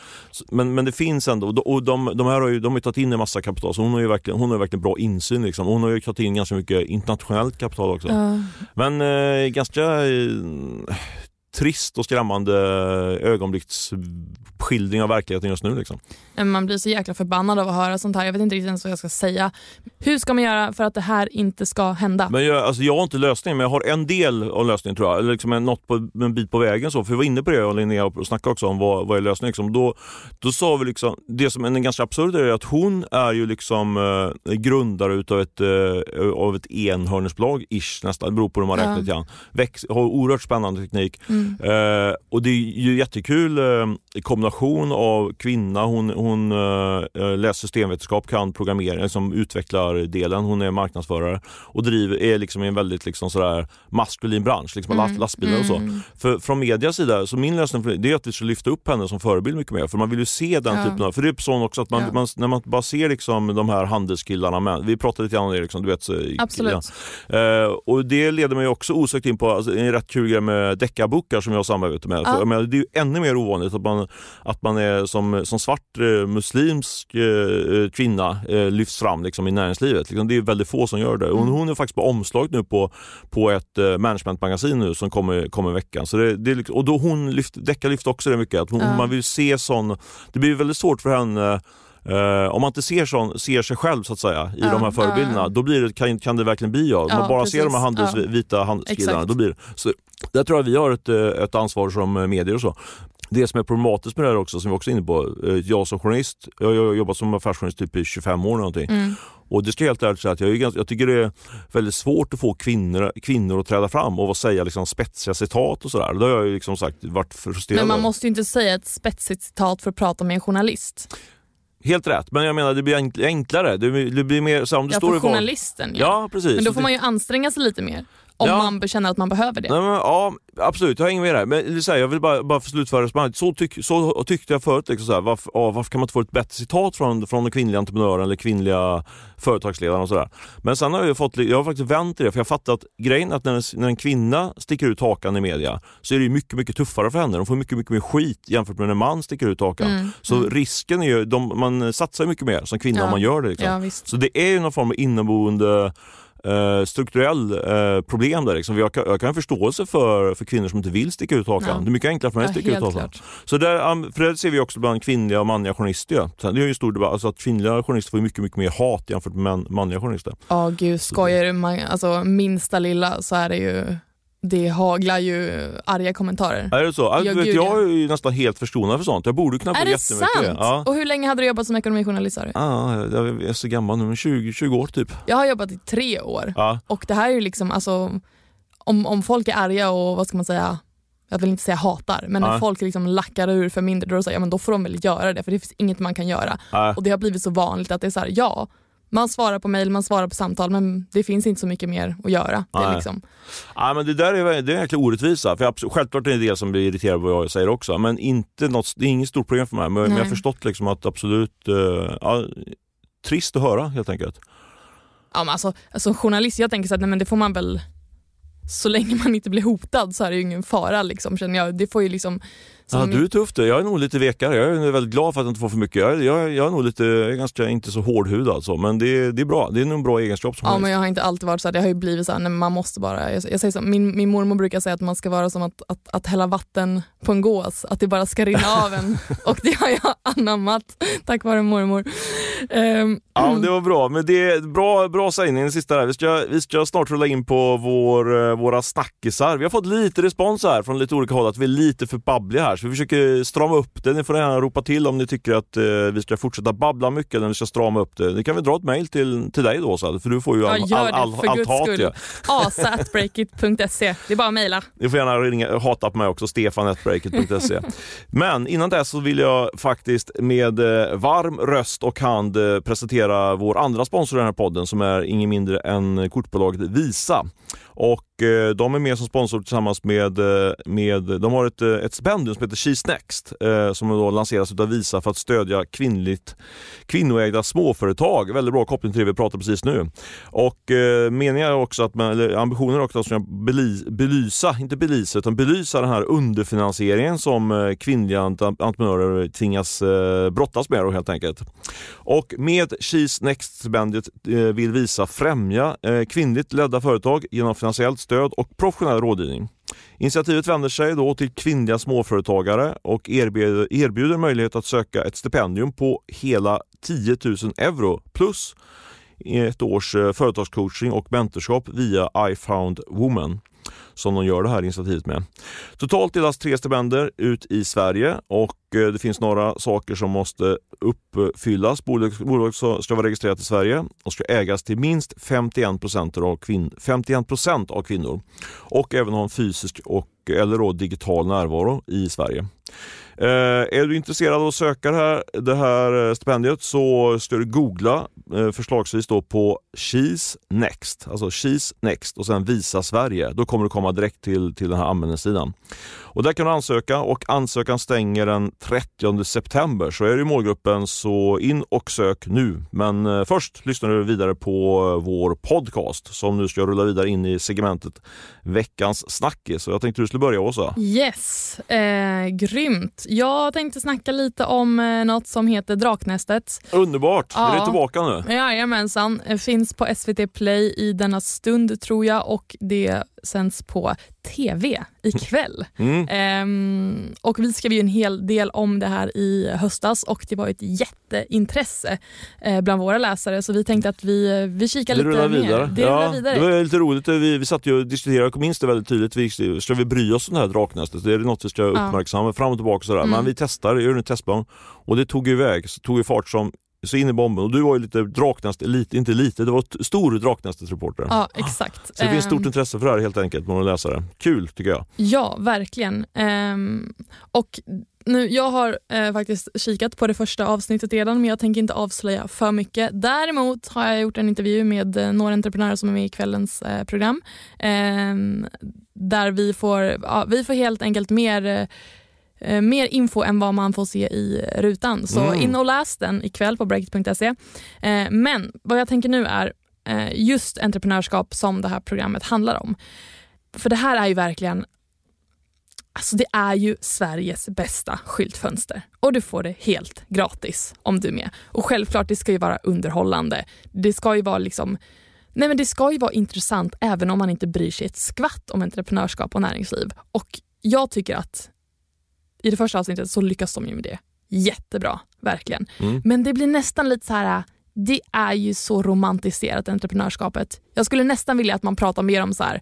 Speaker 1: Men, men det finns ändå, och de, och de, de här har ju, de har ju tagit in en massa kapital så hon har ju verkligen, hon har verkligen bra insyn. Liksom. Hon har ju tagit in ganska mycket internationellt kapital också.
Speaker 2: Ja.
Speaker 1: Men eh, ganska eh, trist och skrämmande ögonblicksskildring av verkligheten just nu. Liksom.
Speaker 2: Man blir så jäkla förbannad av att höra sånt här. Jag vet inte riktigt ens vad jag ska säga. Hur ska man göra för att det här inte ska hända?
Speaker 1: Men jag, alltså jag har inte lösningen, men jag har en del av lösningen tror jag. Eller liksom en, något på, en bit på vägen. Så. För vi var inne på det, jag och Linnea, och snackade också om vad, vad är lösningen. Liksom. Då, då sa vi liksom, det som är ganska absurd är att hon är ju liksom eh, grundare utav ett, eh, av ett enhörningsbolag, ish nästan, det beror på hur man räknar ja. Väx, har oerhört spännande teknik. Mm. Eh, och det är ju jättekul eh, kombination av kvinna, hon, hon äh, läser systemvetenskap, kan programmering, liksom utvecklar delen. Hon är marknadsförare och driver, är liksom i en väldigt liksom sådär maskulin bransch, liksom mm. lastbilar och så. Mm. För, från medias sida, så min lösning det är att vi ska lyfta upp henne som förebild mycket mer. För man vill ju se den ja. typen av, för det är så också att man, ja. man, när man bara ser liksom de här handelskillarna, med, vi pratade lite grann om det, liksom, du vet.
Speaker 2: Absolut.
Speaker 1: Ja. Uh, och det leder mig också osökt in på alltså, en rätt kul grej med deckarbokar som jag har samarbete med. Ja. För, det är ju ännu mer ovanligt att man, att man är som, som svart eh, muslimsk eh, kvinna eh, lyfts fram liksom, i näringslivet. Liksom, det är väldigt få som gör det. Mm. Hon är faktiskt på omslaget nu på, på ett eh, managementmagasin nu som kommer, kommer i veckan. Så det, det, och då hon lyft, Decca också det mycket. Att hon, ja. Man vill se sån... Det blir väldigt svårt för henne Uh, om man inte ser, sån, ser sig själv så att säga i ja, de här förebilderna, ja. då blir det, kan, kan det verkligen bli jag. Om man bara precis. ser de här handels, vita handelskillarna, då blir det. Så där tror jag vi har ett, ett ansvar som medier och så. Det som är problematiskt med det här också, som vi också är inne på, eh, jag som journalist, jag har jobbat som affärsjournalist typ i 25 år någonting. Mm. Och det ska jag helt ärligt säga att jag, är ganska, jag tycker det är väldigt svårt att få kvinnor, kvinnor att träda fram och säga liksom spetsiga citat och sådär. Det har jag liksom sagt varit frustrerad
Speaker 2: Men man måste ju inte säga ett spetsigt citat för att prata med en journalist.
Speaker 1: Helt rätt, men jag menar det blir enklare. Det blir, mer så om det
Speaker 2: ja,
Speaker 1: står
Speaker 2: för journalisten
Speaker 1: ja. ja. precis.
Speaker 2: Men då får man ju anstränga sig lite mer. Om ja. man känner att man behöver det.
Speaker 1: Nej, men, ja, absolut, jag hänger med där. Men här, jag vill bara, bara slutföra resonemanget. Så, tyck, så tyckte jag förut. Liksom, så här, varför, ja, varför, kan man inte få ett bättre citat från, från den kvinnliga entreprenören eller kvinnliga företagsledaren och sådär. Men sen har jag fått, jag har faktiskt vänt i det, för jag har fattat att grejen är att när en, när en kvinna sticker ut hakan i media så är det mycket, mycket tuffare för henne. De får mycket, mycket mer skit jämfört med när en man sticker ut hakan. Mm, så mm. risken är ju, de, man satsar mycket mer som kvinna ja. om man gör det. Liksom.
Speaker 2: Ja,
Speaker 1: så det är ju någon form av inneboende eh, strukturell eh, problem där. Liksom. Jag, kan, jag kan ha förståelse för, för kvinnor som inte vill sticka ut hakan. Ja. Det är mycket enklare för mig att sticka ut hakan. Så där, för det ser vi också bland kvinnliga och manliga journalister. Ja. Det är ju stor debatt, alltså att kvinnliga journalister får mycket, mycket mer hat jämfört med manliga journalister.
Speaker 2: Ja, oh, gud, skojar du? Alltså, minsta lilla så är det ju det haglar ju arga kommentarer.
Speaker 1: Är det så? Jag, vet, jag är ju nästan helt förskonad för sånt. Jag borde kunna få
Speaker 2: Är
Speaker 1: det
Speaker 2: sant? Ja. Och hur länge hade du jobbat som ekonomijournalist?
Speaker 1: Ja, jag är så gammal nu, 20, 20 år typ.
Speaker 2: Jag har jobbat i tre år ja. och det här är ju liksom, alltså, om, om folk är arga och vad ska man säga, jag vill inte säga hatar, men ja. när folk liksom lackar ur för mindre då, säger, ja, men då får de väl göra det för det finns inget man kan göra. Ja. Och det har blivit så vanligt att det är så här, ja man svarar på mejl, man svarar på samtal men det finns inte så mycket mer att göra. Det, är liksom...
Speaker 1: ja, men det där är, det är verkligen orättvisa. För jag, självklart är det en del som blir irriterad på vad jag säger också. Men inte något, det är inget stort problem för mig. Men, men jag har förstått liksom att absolut, uh, ja, trist att höra helt enkelt.
Speaker 2: Ja, men alltså, som journalist, jag tänker så att nej, men det får man väl så länge man inte blir hotad så är det ju ingen fara. Liksom, känner jag. Det får ju liksom
Speaker 1: Ja, du är tuff du. Jag är nog lite vekare. Jag är väldigt glad för att jag inte får för mycket. Jag, jag, jag är nog lite, jag är ganska, inte så hårdhud alltså. Men det, det är bra. Det är nog en bra egenskap. Som
Speaker 2: ja, men jag har inte alltid varit så här. Det har ju blivit så här, man måste bara. Jag, jag säger så, min, min mormor brukar säga att man ska vara som att, att, att hälla vatten på en gås. Att det bara ska rinna av en. *laughs* Och det har jag anammat tack vare mormor. Um,
Speaker 1: ja, det var bra. Men det är bra, bra sägning den sista där. Vi ska, vi ska snart rulla in på vår, eh, våra snackisar. Vi har fått lite respons här från lite olika håll att vi är lite för babbliga här. Vi försöker strama upp det. Ni får gärna ropa till om ni tycker att eh, vi ska fortsätta babbla mycket eller om vi ska strama upp det. Ni kan väl dra ett mail till, till dig då, så, för du får ju all,
Speaker 2: ja,
Speaker 1: all, all,
Speaker 2: allt
Speaker 1: hat.
Speaker 2: Ja. *laughs* asa.breakit.se. Det är bara att mejla.
Speaker 1: Ni får gärna ringa, hata på mig också, stefanetbreakit.se. Men innan dess så vill jag faktiskt med eh, varm röst och hand eh, presentera vår andra sponsor i den här podden som är ingen mindre än kortbolaget Visa. Och eh, de är med som sponsor tillsammans med, eh, med de har ett, eh, ett stipendium som heter She's Next eh, som då lanseras av Visa för att stödja kvinnligt, kvinnoägda småföretag. Väldigt bra koppling till det vi pratar precis nu. Och meningen är också att man, eller ambitionen är också att bely, belysa, inte belysa, utan belysa den här underfinansieringen som kvinnliga entreprenörer tvingas brottas med då, helt enkelt. Och med She's Next-stipendiet vill Visa främja kvinnligt ledda företag genom finansiellt stöd och professionell rådgivning. Initiativet vänder sig då till kvinnliga småföretagare och erbjuder, erbjuder möjlighet att söka ett stipendium på hela 10 000 euro plus ett års eh, företagscoaching och mentorskap via I found woman som de gör det här initiativet med. Totalt delas tre stipendier ut i Sverige och eh, det finns några saker som måste uppfyllas. Bolaget ska vara registrerat i Sverige och ska ägas till minst 51 procent av, kvin 51 av kvinnor och även ha en fysisk och eller då digital närvaro i Sverige. Eh, är du intresserad av att söka det här, det här eh, stipendiet så ska du googla eh, förslagsvis då på She's Next, alltså She's Next och sen Visa Sverige. Då kommer du komma direkt till, till den här användarsidan. Och där kan du ansöka och ansökan stänger den 30 september. Så är du i målgruppen så in och sök nu. Men eh, först lyssnar du vidare på eh, vår podcast som nu ska rulla vidare in i segmentet Veckans snackis. Så jag tänkte du skulle börja Åsa.
Speaker 2: Yes, eh, grymt. Jag tänkte snacka lite om eh, något som heter Draknästet.
Speaker 1: Underbart, ja. är det tillbaka nu?
Speaker 2: Jajamensan, finns på SVT Play i denna stund tror jag och det sänds på TV ikväll. *laughs* Mm. Ehm, och vi skrev ju en hel del om det här i höstas och det var ett jätteintresse eh, bland våra läsare så vi tänkte att vi, vi kikar lite
Speaker 1: rullar
Speaker 2: mer.
Speaker 1: Vidare.
Speaker 2: Det
Speaker 1: ja,
Speaker 2: vidare.
Speaker 1: Det var lite roligt, vi, vi satt ju och diskuterade, jag minns det väldigt tydligt, vi, ska vi bry oss om det här draknästet? Det är något vi ska uppmärksamma ja. fram och tillbaka sådär. Mm. Men vi testar, gör en testplan och det tog iväg, så tog vi fart som så in i bomben. Och du var ju lite draknäst, lite, inte lite, det var stor draknästesreporter.
Speaker 2: Ja, exakt.
Speaker 1: Så det finns stort um, intresse för det här helt enkelt bland läsare. Kul tycker jag.
Speaker 2: Ja, verkligen. Um, och nu, jag har eh, faktiskt kikat på det första avsnittet redan men jag tänker inte avslöja för mycket. Däremot har jag gjort en intervju med eh, några entreprenörer som är med i kvällens eh, program. Eh, där vi får, ja, vi får helt enkelt mer eh, mer info än vad man får se i rutan. Så mm. in och läs den ikväll på breakit.se. Eh, men vad jag tänker nu är eh, just entreprenörskap som det här programmet handlar om. För det här är ju verkligen Alltså det är ju Sveriges bästa skyltfönster och du får det helt gratis om du är med. Och självklart, det ska ju vara underhållande. Det ska ju vara liksom Nej men det ska ju vara intressant även om man inte bryr sig ett skvatt om entreprenörskap och näringsliv. Och jag tycker att i det första avsnittet så lyckas de ju med det jättebra, verkligen. Mm. Men det blir nästan lite så här, det är ju så romantiserat entreprenörskapet. Jag skulle nästan vilja att man pratar mer om så här,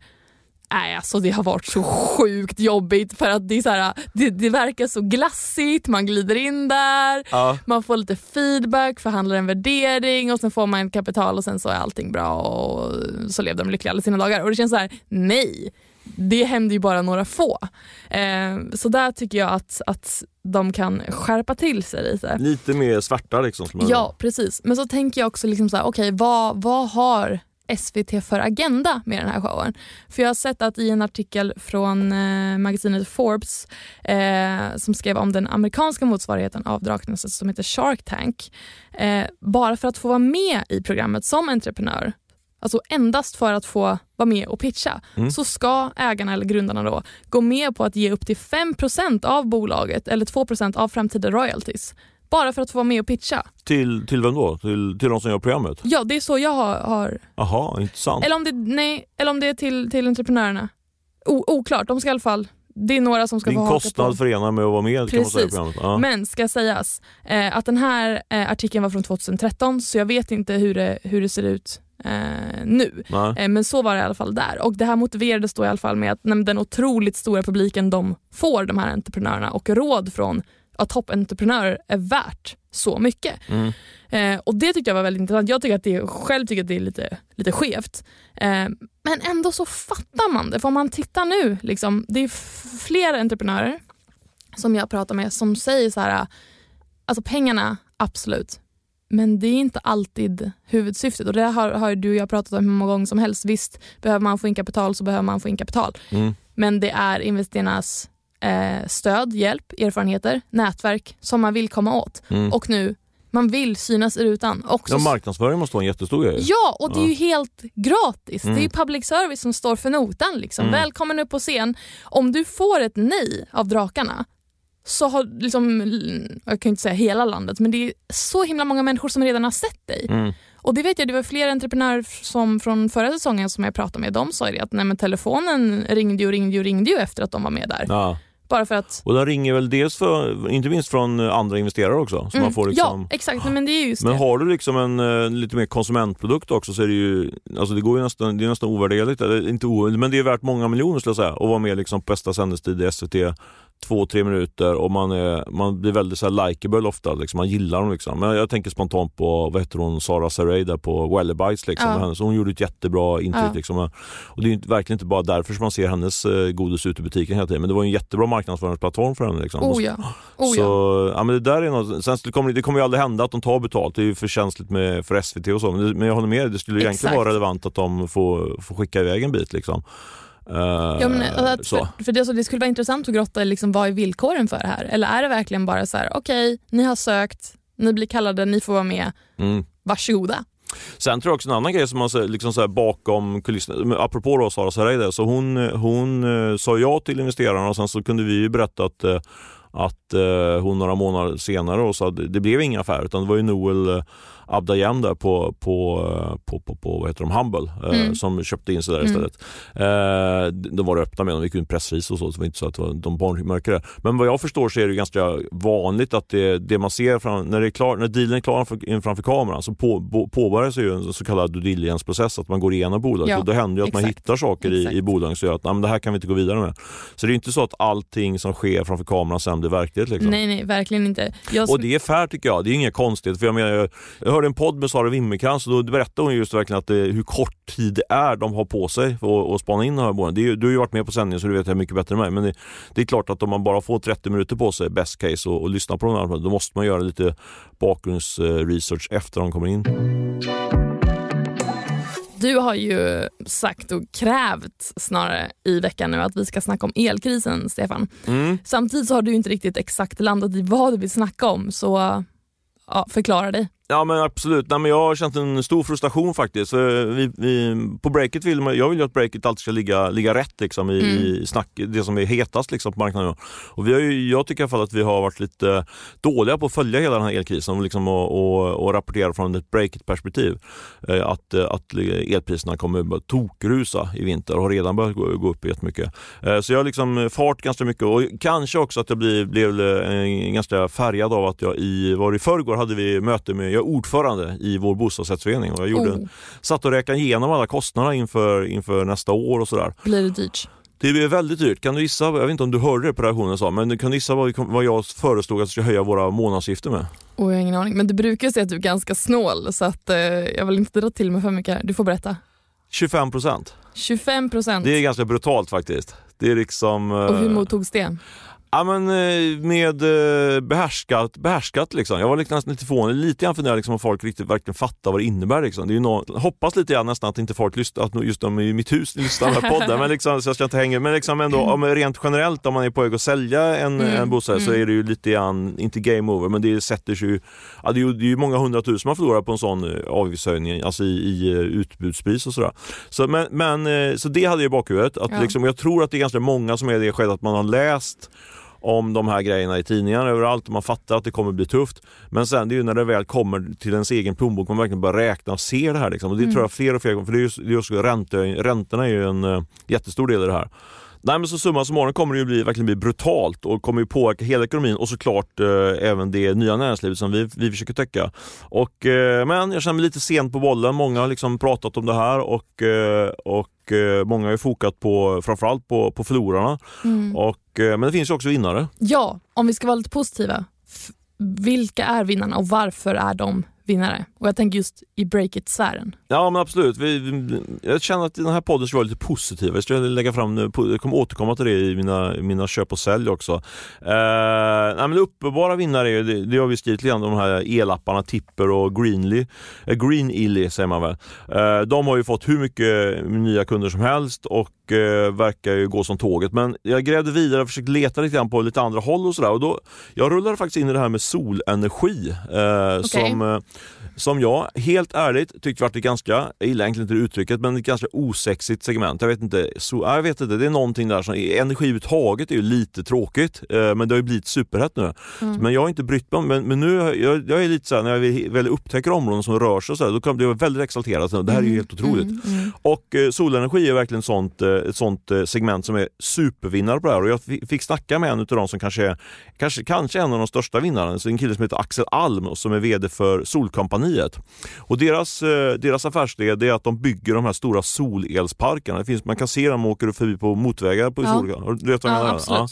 Speaker 2: Nej, alltså det har varit så sjukt jobbigt för att det, är så här, det, det verkar så glassigt, man glider in där, ja. man får lite feedback, förhandlar en värdering och sen får man kapital och sen så är allting bra och så lever de lyckliga alla sina dagar. Och det känns så här, nej det händer ju bara några få. Eh, så där tycker jag att, att de kan skärpa till sig lite.
Speaker 1: Lite mer svarta liksom?
Speaker 2: Ja precis, men så tänker jag också liksom så här, okay, vad, vad har SVT för agenda med den här showen. För jag har sett att i en artikel från eh, magasinet Forbes eh, som skrev om den amerikanska motsvarigheten av Draknästet som heter Shark Tank. Eh, bara för att få vara med i programmet som entreprenör alltså endast för att få vara med och pitcha, mm. så ska ägarna eller grundarna då gå med på att ge upp till 5% av bolaget eller 2% av framtida royalties. Bara för att få vara med och pitcha.
Speaker 1: Till, till vem då? Till, till de som gör programmet?
Speaker 2: Ja, det är så jag har... har...
Speaker 1: Jaha, intressant.
Speaker 2: Eller om det, nej, eller om det är till, till entreprenörerna. O, oklart, de ska i alla fall det är några som ska
Speaker 1: Din
Speaker 2: få
Speaker 1: kostnad förenad med att vara med
Speaker 2: Precis. ja. Men ska sägas eh, att den här eh, artikeln var från 2013 så jag vet inte hur det, hur det ser ut eh, nu. Eh, men så var det i alla fall där. Och Det här motiverades då i alla fall med att den otroligt stora publiken de får, de här entreprenörerna och råd från ja, toppentreprenörer är värt så mycket. Mm. Eh, och Det tyckte jag var väldigt intressant. Jag tycker att det, själv tycker att det är lite, lite skevt. Eh, men ändå så fattar man det. För om man tittar nu, liksom, det är flera entreprenörer som jag pratar med som säger så här, alltså pengarna absolut, men det är inte alltid huvudsyftet och det har, har du och jag pratat om hur många gånger som helst. Visst, behöver man få in kapital så behöver man få in kapital. Mm. Men det är investerarnas eh, stöd, hjälp, erfarenheter, nätverk som man vill komma åt. Mm. Och nu, man vill synas i rutan. Också...
Speaker 1: Ja, marknadsföring måste vara en jättestor grej.
Speaker 2: Ja, och det är ju helt gratis. Mm. Det är public service som står för notan. Liksom. Mm. Välkommen upp på scen. Om du får ett nej av drakarna så har liksom, jag kan inte säga hela landet, men det är så himla många människor som redan har sett dig. Mm. Och det vet jag, det var flera entreprenörer som från förra säsongen som jag pratade med. De sa det att nej, men telefonen ringde och ringde och ringde ju efter att de var med där.
Speaker 1: Ja.
Speaker 2: Bara för att...
Speaker 1: Och den ringer väl dels för, inte minst från andra investerare också. Så
Speaker 2: Mm,
Speaker 1: man får liksom...
Speaker 2: Ja, exakt. Nej, men det är just
Speaker 1: Men
Speaker 2: det.
Speaker 1: har du liksom en eh, lite mer konsumentprodukt också så är det ju, alltså det går ju nästan, det är nästan ovärderligt, eller inte o, men det är värt många miljoner skulle jag säga, att vara med liksom på bästa sändningstid i SVT två, tre minuter och man, är, man blir väldigt så här likeable ofta, liksom. man gillar dem. Liksom. Men jag tänker spontant på, vad heter hon, Sara Saray där på Wellerbites. Liksom,
Speaker 2: Ja.
Speaker 1: hon gjorde ett jättebra intryck.
Speaker 2: Ja.
Speaker 1: Liksom. Och det är ju verkligen inte bara därför som man ser hennes eh, godis ute i butiken hela tiden, men det var en jättebra marknadsföringsplattform för henne. Liksom.
Speaker 2: Oh ja. Oh,
Speaker 1: Så,
Speaker 2: ja.
Speaker 1: ja. men det där är något, sen det kommer det kommer ju aldrig hända att de tar betalt, det är ju för känsligt med, för SVT och så. Men, det, men jag håller med, det skulle egentligen
Speaker 2: Exakt.
Speaker 1: vara relevant att de får, får skicka iväg en bit. Liksom. Eh,
Speaker 2: Ja, men, alltså att
Speaker 1: så.
Speaker 2: för, för det, så det skulle vara intressant att grotta liksom, vad är villkoren för det här? Eller är det verkligen bara så här, okej, ni har sökt, ni blir kallade, ni får vara med,
Speaker 1: Mm.
Speaker 2: varsågoda.
Speaker 1: Sen tror jag också en annan grej som man säger, liksom så bakom kulisserna, apropå då Sara Saray där, så hon, hon eh, sa ja till investerarna och sen så kunde vi ju berätta att eh, att eh, hon några månader senare sa att det blev ingen affär utan det var ju Noel Abdayem där på, på, på, på, på vad heter de, Humble eh,
Speaker 2: Mm.
Speaker 1: som köpte in sig där
Speaker 2: Mm.
Speaker 1: istället. Eh, de var öppna med dem, de gick ut pressris och så, så det var inte så att det var- de barnmörkade det. Men vad jag förstår så är det ganska vanligt att det, det man ser fram, när, det är klar, när dealen är klar framför, framför kameran så på, på, påbörjas ju en så kallad due diligence-process, att man går igenom bolaget
Speaker 2: Ja,
Speaker 1: och då händer ju att man
Speaker 2: exakt.
Speaker 1: hittar saker i, i bolaget som gör att "Nej, men det här kan vi inte gå vidare med. Så det är inte så att allting som sker framför kameran sen blir verklighet. Liksom.
Speaker 2: Nej, nej, verkligen inte. Jag,
Speaker 1: Och det är fair tycker jag, det är inga konstigheter. För jag, menar, jag, jag hörde en podd med Sara Wimmercrantz och då berättade hon just verkligen att det, hur kort tid det är de har på sig för att- spana in de här bolagen. Det är, ju- Du har ju varit med på sändningen så du vet det mycket bättre än mig. Men det, det är klart att om man bara får 30 minuter på sig, best case, och, och lyssna på de här, då måste man göra lite bakgrundsresearch efter de kommer in.
Speaker 2: Du har ju sagt och krävt snarare i veckan nu att vi ska snacka om elkrisen, Stefan.
Speaker 1: Mm.
Speaker 2: Samtidigt så har du inte riktigt exakt landat i vad du vill snacka om, så ja, förklara dig.
Speaker 1: Ja men absolut, Nej, men jag har känt en stor frustration faktiskt. Vi, vi, på breaket vill man, jag vill ju att breaket alltid ska ligga, ligga rätt liksom, i,
Speaker 2: Mm.
Speaker 1: i snack, det som är hetast liksom, på marknaden. Och vi har ju, jag tycker i alla fall att vi har varit lite dåliga på att följa hela den här elkrisen och, liksom, och, och, och rapportera från ett breaket-perspektiv. Eh, Att, att elpriserna kommer tokrusa i vinter och har redan börjat gå, gå upp jättemycket. Eh, Så jag har liksom fart ganska mycket och kanske också att jag blir, blev eh, ganska färgad av att jag i, var i förrgår hade vi möte med, är ordförande i vår bostadsrättsförening och jag gjorde,
Speaker 2: Oh,
Speaker 1: satt och räknade igenom alla kostnader inför, inför nästa år och sådär.
Speaker 2: blir det dyrt?
Speaker 1: Det blir väldigt dyrt. Kan du gissa, jag vet inte om du hörde det på reaktionen sa, men kan du gissa vad, vad jag föreslog att vi ska höja våra månadsgifter med?
Speaker 2: Oh, jag har ingen aning. Men du brukar säga att du är ganska snål så att, eh, jag vill inte dra till med för mycket. här. Du får berätta.
Speaker 1: 25 procent.
Speaker 2: 25 procent.
Speaker 1: Det är ganska brutalt faktiskt. Det är liksom...
Speaker 2: Och hur
Speaker 1: eh,
Speaker 2: mottogs det?
Speaker 1: Ja men eh, med eh, behärskat, behärskat liksom. Jag var nästan lite förvånad, lite grann funderade liksom om folk riktigt verkligen fattar vad det innebär. Liksom. Det är ju nå- hoppas lite grann nästan att inte folk lyssnar, att just de i mitt hus lyssnar på *laughs* podden, men liksom, så jag ska inte hänga Men liksom ändå, om, rent generellt om man är på väg att sälja en,
Speaker 2: Mm,
Speaker 1: en bostad så
Speaker 2: mm.
Speaker 1: är det ju lite grann, inte game over, men det sätter sig ju, ja, det är ju, det är ju många hundratusen man förlorar på en sån eh, avgiftshöjning, alltså i, i utbudspris och sådär. Så, men, men, så det hade jag i bakhuvudet. Att
Speaker 2: Ja.
Speaker 1: liksom, jag tror att det är ganska många som är i det skedet att man har läst om de här grejerna i tidningarna överallt och man fattar att det kommer bli tufft. Men sen det är ju när det väl kommer till ens egen plånbok man verkligen börjar räkna och se det här. Liksom. Och det
Speaker 2: Mm.
Speaker 1: tror jag fler och fler gånger, för det är just, det är just ränte, räntorna är ju en uh, jättestor del i det här. Nej men så summa summarum kommer det ju bli, verkligen bli brutalt och kommer ju påverka hela ekonomin och såklart eh, även det nya näringslivet som vi, vi försöker täcka. Och, eh, men jag känner mig lite sent på bollen. Många har liksom pratat om det här och, eh, och eh, många har ju fokat på framförallt på, på förlorarna.
Speaker 2: Mm.
Speaker 1: Och, eh, men det finns ju också vinnare.
Speaker 2: Ja, om vi ska vara lite positiva. F- vilka är vinnarna och varför är de vinnare? Och jag tänker just i break-it-sfären.
Speaker 1: Ja men absolut. Vi, vi, jag känner att den här podden ska vara lite positiv. Jag ska lägga fram, jag kommer återkomma till det i mina, mina köp och sälj också. Eh, nej, men uppenbara vinnare är ju, det, det har vi skrivit lite grann, de här elapparna Tipper och Greenly. Eh, Greenilly säger man väl. Eh, de har ju fått hur mycket nya kunder som helst och och eh, verkar ju gå som tåget. Men jag grävde vidare och försökte leta lite grann på lite andra håll och sådär. Och då, jag rullade faktiskt in i det här med solenergi. Eh,
Speaker 2: Okej.
Speaker 1: som, eh, som jag helt ärligt tyckte varit ett ganska, jag gillar egentligen inte uttrycket, men ett ganska osexigt segment. Jag vet inte, så, jag vet inte det är någonting där som, energi överhuvudtaget är ju lite tråkigt, eh, men det har ju blivit superhett nu.
Speaker 2: Mm.
Speaker 1: Men jag har inte brytt mig men, men nu, jag, jag är lite såhär, när jag väl upptäcker områden som rör sig och så här, då kan- blir jag väldigt exalterad. Det här är ju helt otroligt.
Speaker 2: Mm, mm.
Speaker 1: Och eh, solenergi är verkligen sånt, eh, ett sånt eh, segment som är supervinnare på det här. Och jag fi- fick snacka med en av dem som kanske är kanske, kanske en av de största vinnarna, så en kille som heter Axel Alm som är VD för Solkompaniet. Och deras, eh, deras affärsidé är att de bygger de här stora solelsparkarna. Det finns, man kan se dem åker förbi på motorvägar på
Speaker 2: Ja.
Speaker 1: sol. Du vet vad jag
Speaker 2: Ja,
Speaker 1: menar?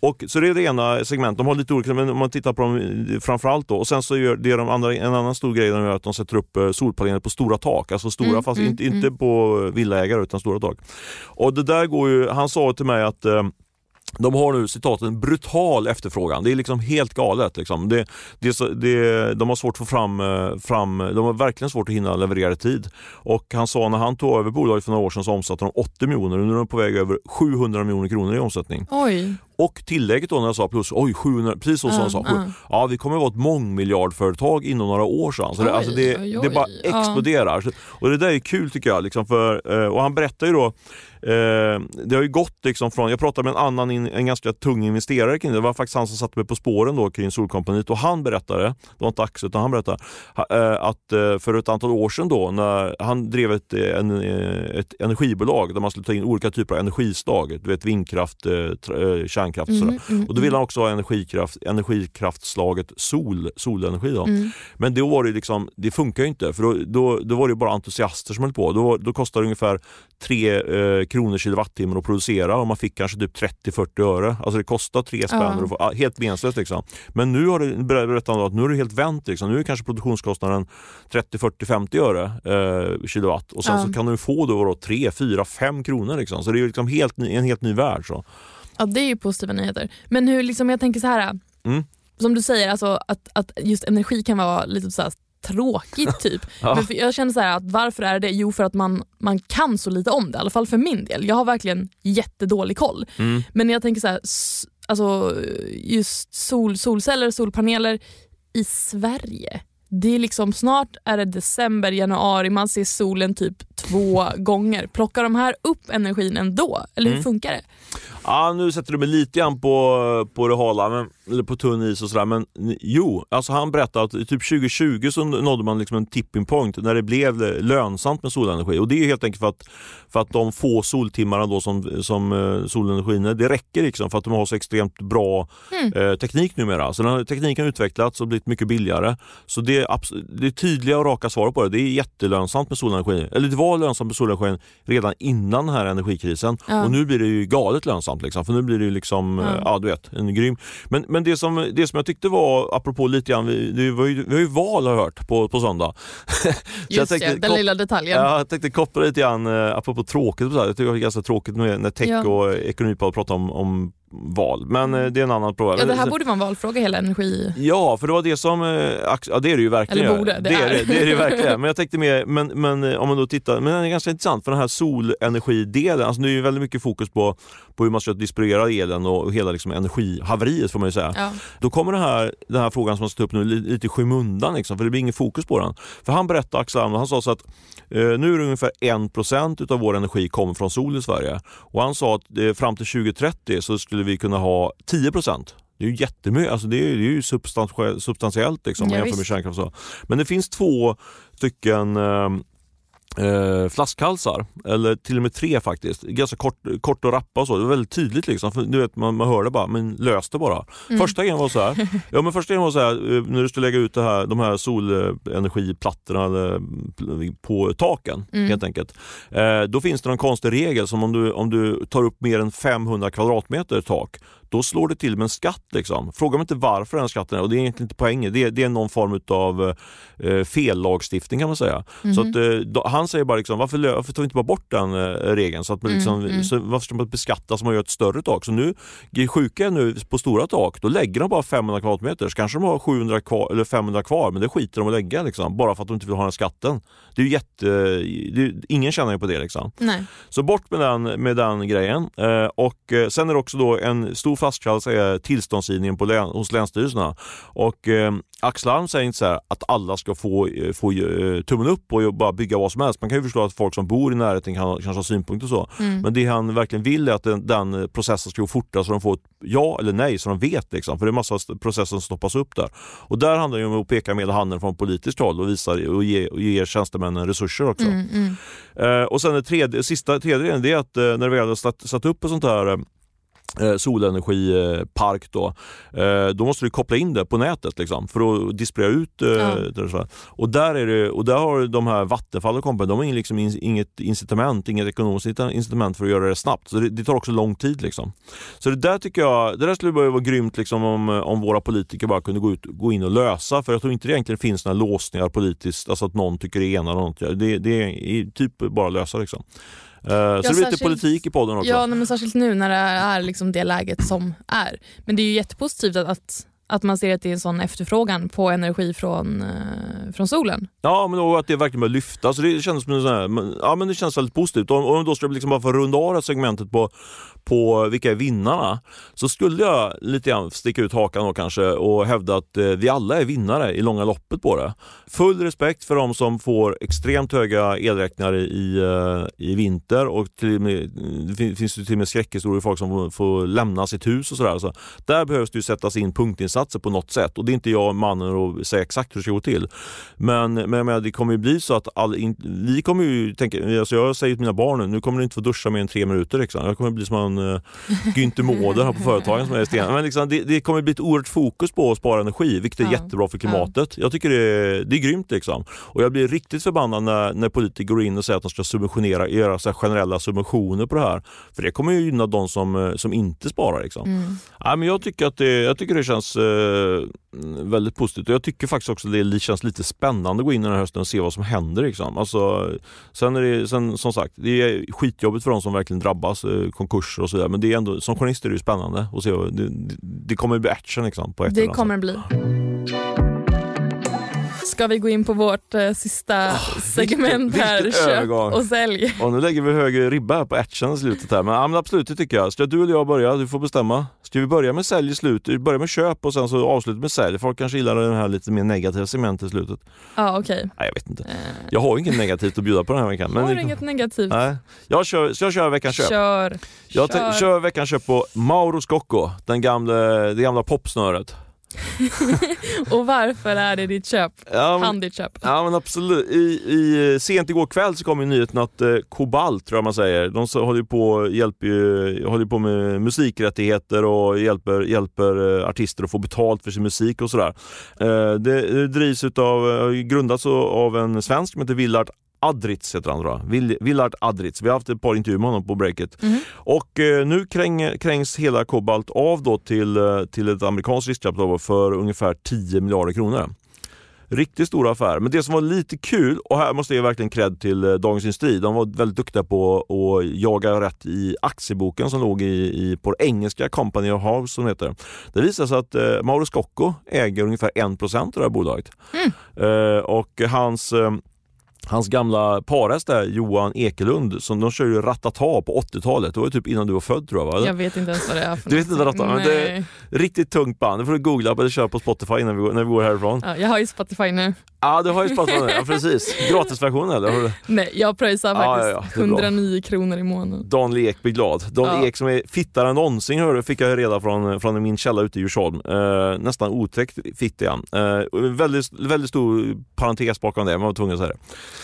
Speaker 1: Och, så det är det ena segmentet. De har lite olika, men om man tittar på dem eh, framförallt då. Och sen så gör det de andra, en annan stor grej de gör att de sätter upp solpaneler på stora tak. Alltså stora,
Speaker 2: Mm,
Speaker 1: fast
Speaker 2: mm,
Speaker 1: inte, inte på villaägare utan stora tak. Och det där går ju, han sa till mig att eh, de har nu citat en brutal efterfrågan. Det är liksom helt galet. Liksom. Det, det, det, de har svårt att få fram, eh, fram, de har verkligen svårt att hinna leverera i tid. Och han sa när han tog över bolaget för några år sedan så omsatte de 80 miljoner och nu är de på väg över 700 miljoner kronor i omsättning.
Speaker 2: Oj.
Speaker 1: Och tillägget då när jag sa plus, oj 700, precis så som
Speaker 2: Ja,
Speaker 1: han sa.
Speaker 2: ja.
Speaker 1: Ja, vi kommer att vara ett mångmiljardföretag inom några år sedan. Så det,
Speaker 2: Oj,
Speaker 1: alltså det,
Speaker 2: oj, oj.
Speaker 1: det bara
Speaker 2: Ja.
Speaker 1: exploderar. Så- Och det där är kul tycker jag. Liksom för, eh, och han berättar ju då, eh, det har ju gått liksom från, jag pratade med en annan, in, en ganska tung investerare kring det. Det var faktiskt han som satte mig på spåren då kring Solkompaniet och han berättade, det var inte Axel utan han berättade, eh, att eh, för ett antal år sedan då när han drev ett, eh, en, ett energibolag där man skulle ta in olika typer av energislag, du vet vindkraft, kärnkraft och sådär.
Speaker 2: Mm, mm,
Speaker 1: Och då ville han också ha energikraft, energikraftslaget sol, solenergi. Då.
Speaker 2: mm.
Speaker 1: Men då var det liksom, det funkar ju inte för då, då, då var det bara entusiaster som höll på. Då, då kostade det ungefär 3 eh, kronor kilowattimmen att producera och man fick kanske typ 30-40 öre. Alltså det kostar 3 spänn.
Speaker 2: Ja.
Speaker 1: Helt meningslöst liksom. Men nu har det, ber- berättar han då att nu är det helt vänt. Liksom. Nu är kanske produktionskostnaden 30, 40, 50 öre eh, kilowatt och sen
Speaker 2: Ja.
Speaker 1: så kan du få då, då 3, 4, 5 kronor. Liksom. Så det är liksom helt, en helt ny värld. Så.
Speaker 2: Ja, det är ju positiva nyheter. Men hur, liksom, jag tänker så här,
Speaker 1: Mm.
Speaker 2: som du säger, alltså, att, att just energi kan vara lite så här tråkigt *laughs* typ.
Speaker 1: Ja.
Speaker 2: Men jag känner så här att varför är det det? Jo för att man, man kan så lite om det, i alla fall för min del. Jag har verkligen jättedålig koll.
Speaker 1: Mm.
Speaker 2: Men jag tänker så här, alltså, just sol, solceller, solpaneler i Sverige. Det är liksom snart är det december, januari, man ser solen typ två *laughs* gånger. Plockar de här upp energin ändå? Eller hur
Speaker 1: Mm.
Speaker 2: funkar det?
Speaker 1: Ja, nu sätter du mig lite grann på, på det hala, men, eller på tunn is och sådär. Men jo, alltså han berättade att typ 2020 så nådde man liksom en tipping point när det blev lönsamt med solenergi. Och det är helt enkelt för att, för att de få soltimmarna då som, som eh, solenergin är, det räcker liksom för att de har så extremt bra
Speaker 2: Mm.
Speaker 1: eh, teknik numera. Så den här tekniken har utvecklats och blivit mycket billigare. Så det är, det är tydliga och raka svar på det. Det är jättelönsamt med solenergi. Eller det var lönsamt med solenergin redan innan den här energikrisen.
Speaker 2: Ja.
Speaker 1: Och nu blir det ju galet lönsamt. Liksom. För nu blir det ju liksom,
Speaker 2: Ja.
Speaker 1: ja. ja du vet, en grym. Men, men det, som, det som jag tyckte var, apropå lite grann, vi, det var ju, vi har ju val har jag hört på, på söndag. *laughs*
Speaker 2: Just
Speaker 1: tänkte
Speaker 2: det, den
Speaker 1: kop-
Speaker 2: lilla detaljen.
Speaker 1: Ja, jag tänkte koppla lite grann, eh, apropå tråkigt, och så här. jag tycker det var ganska tråkigt med, när tech
Speaker 2: Ja.
Speaker 1: och ekonomipodden pratar om, om val. Men eh, det är en annan fråga.
Speaker 2: Ja, det här borde vara en valfråga, hela energi...
Speaker 1: Ja, för det var det som... eh, Ja, det är det ju verkligen.
Speaker 2: Eller borde, det
Speaker 1: det, är.
Speaker 2: är.
Speaker 1: det, det är det verkligen. Men jag tänkte mer, men, men eh, om man då tittar, men den är ganska intressant för den här solenergidelen, alltså det är ju väldigt mycket fokus på, på hur man ska distribuera elen och hela liksom energihaveriet får man ju säga.
Speaker 2: Ja.
Speaker 1: Då kommer den här, den här frågan som jag ska ta upp nu li- lite i skymundan liksom, för det blir ingen fokus på den. För han berättade, Axel han sa så att nu är det ungefär 1% utav vår energi kommer från sol i Sverige. Och han sa att fram till 2030 så skulle vi kunna ha 10%. Det är ju jättemycket, alltså det är, det är ju substantie- substantiellt liksom,
Speaker 2: Ja,
Speaker 1: jämför med kärnkraft. Men det finns två stycken eh, eh, flaskhalsar, eller till och med tre faktiskt. Ganska kort, kort och rappa och så. Det var väldigt tydligt liksom. För, du vet, man, man hör det bara, men lös det bara.
Speaker 2: Mm.
Speaker 1: Första grejen var så här. *laughs* Ja, men första grejen var så här, eh, när du skulle lägga ut det här, de här solenergiplattorna eller, pl- på taken
Speaker 2: Mm.
Speaker 1: helt enkelt. Eh, då finns det någon konstig regel som om du, om du tar upp mer än 500 kvadratmeter tak då slår det till med en skatt. Liksom. Fråga mig inte varför den skatten är och det är egentligen inte poängen. Det är, det är någon form av eh, fellagstiftning kan man säga. Mm. Så att, eh, då, han säger bara liksom, varför, varför tar vi inte bara bort den eh, regeln? Så att man liksom, mm, mm. Så varför ska man beskatta som man gör ett större tak? Så nu, sjuka är nu på stora tak, då lägger de bara 500 kvadratmeter. Så kanske de har 700 kvar, eller 500 kvar, men det skiter de att lägga liksom, bara för att de inte vill ha den skatten. Det är jätte, det är, ingen tjänar ju på det. Liksom.
Speaker 2: Nej.
Speaker 1: Så bort med den, med den grejen. Eh, och eh, Sen är det också då en stor flaskhals är tillståndsgivningen på län, hos länsstyrelserna. Och, eh, Axel Alm säger inte så att alla ska få, eh, få uh, tummen upp och bara bygga vad som helst. Man kan ju förstå att folk som bor i närheten kan kanske ha synpunkter och så. Mm. Men det han verkligen vill är att den, den, processen ska gå fortare så de får ett ja eller nej så de vet. Liksom. För det är massa processer som stoppas upp där. Och där handlar det om att peka med handen från politiskt håll och, visa, och, ge, och ge tjänstemännen resurser också. Mm, mm. Uh, och sen det tredje, sista tredje det är att uh, när vi väl har satt, satt upp ett sånt här eh, solenergipark då, eh, då måste du koppla in det på nätet liksom, för att displayera ut. Eh, ja. och, där är det, och där har de här Vattenfall och kompani, de har liksom inget incitament, inget ekonomiskt incitament för att göra det snabbt. Så det, det tar också lång tid. Liksom. Så det där tycker jag, det där skulle vara grymt liksom, om, om våra politiker bara kunde gå, ut, gå in och lösa. För jag tror inte det egentligen finns några låsningar politiskt, alltså att någon tycker det ena eller något. Det, det är typ bara att lösa. Liksom. Uh, ja, så det blir lite politik i podden också.
Speaker 2: Ja, men särskilt nu när det är liksom det läget som är. Men det är ju jättepositivt att, att att man ser att det är en sån efterfrågan på energi från, eh, från solen.
Speaker 1: Ja, men och att det verkligen börjar lyfta. Så det känns som här, ja, men det känns väldigt positivt. Om om då ska liksom bara få runda av det segmentet på, på vilka är vinnarna så skulle jag lite grann sticka ut hakan då kanske och hävda att eh, vi alla är vinnare i långa loppet på det. Full respekt för de som får extremt höga elräkningar i, eh, i vinter och till med, det finns ju till och med skräckhistorier folk som får, får lämna sitt hus och sådär. Så där behövs det ju sättas in punktinsatser på något sätt och det är inte jag mannen att säga exakt hur det ska gå till. Men, men jag det kommer ju bli så att all, in, vi kommer ju tänka, alltså jag säger till mina barn nu, nu kommer ni inte få duscha mer än tre minuter. Liksom. Jag kommer bli som en uh, Günther Mårder här på företagen som är sten. Men liksom, det, det kommer bli ett oerhört fokus på att spara energi, vilket är ja. jättebra för klimatet. Jag tycker det är, det är grymt. Liksom. Och jag blir riktigt förbannad när, när politiker går in och säger att de ska subventionera, göra så generella subventioner på det här. För det kommer ju gynna de som, eh, som inte sparar. Liksom. Mm. Ja, men jag, tycker att det, jag tycker det känns eh, väldigt positivt och jag tycker faktiskt också att det känns lite spännande att gå in den här hösten och se vad som händer. Liksom. Alltså, sen är det, sen, som sagt, det är skitjobbigt för de som verkligen drabbas, eh, konkurser och så vidare. Men det är ändå, som journalist är det ju spännande att se. Det, det, det kommer bli action liksom, på ett
Speaker 2: Det kommer bli. Ska vi gå in på vårt eh, sista oh, segment vilket, här, vilket köp och sälj.
Speaker 1: Och nu lägger vi hög ribba här på action i slutet här. Men, ja, men absolut, det tycker jag. Ska du eller jag börja? Du får bestämma. Ska vi börja med sälj i slutet? Börja med köp och sen så avsluta med sälj. Folk kanske gillar det här lite mer negativa segmentet i slutet.
Speaker 2: Ja, okej. Okay.
Speaker 1: Nej, jag vet inte. Uh... Jag har inget negativt att bjuda på den här veckan.
Speaker 2: Jag har men inget negativt.
Speaker 1: Nej. Jag kör, ska jag köra veckans köp?
Speaker 2: Kör.
Speaker 1: Jag kör. kör veckans köp på Mauro Scocco, den gamla, det gamla popsnöret. *laughs*
Speaker 2: och varför är det ditt köp? Ja, men, Han ditt köp?
Speaker 1: Ja men absolut. I, i, sent igår kväll så kom ju nyheten att eh, Kobalt, tror jag man säger, de så, håller, på, hjälper, håller på med musikrättigheter och hjälper, hjälper eh, artister att få betalt för sin musik och sådär. Eh, det, det drivs utav, eh, grundats av en svensk som heter Willard Adritz heter han tror. Willard Adritz. Vi har haft ett par intervjuer med honom på breaket. Mm. Och eh, nu kräng, krängs hela Kobalt av då till, eh, till ett amerikanskt riskkapital för ungefär 10 miljarder kronor. Riktigt stor affär. Men det som var lite kul, och här måste jag verkligen cred till eh, Dagens Industri. De var väldigt duktiga på att jaga rätt i aktieboken som låg i, i, på engelska Company of House som heter. Det visar sig att eh, Mauro Scocco äger ungefär 1% av det här bolaget. Mm. Eh, och hans eh, Hans gamla parhäst där, Johan Ekelund, som de ju Ratata på 80-talet. Det var typ innan du var född tror jag va?
Speaker 2: Jag vet inte ens vad det är för
Speaker 1: Du vet inte Ratata? Men det är riktigt tungt band. Det får du googla eller köra på Spotify när vi, går, när vi går härifrån.
Speaker 2: Ja, jag har ju Spotify nu.
Speaker 1: Ja, du har ju Spotify nu. Ja, precis. Gratisversionen eller?
Speaker 2: Nej, jag pröjsar faktiskt ja, ja, 109 kronor i månaden.
Speaker 1: Dan Ek blir glad. Dan Ek som är fittare än någonsin hörde, fick jag reda från, från min källa ute i Djursholm. Eh, nästan otäckt fitt han. Eh, väldigt, väldigt stor parentes bakom det, man var tvungen att säga det.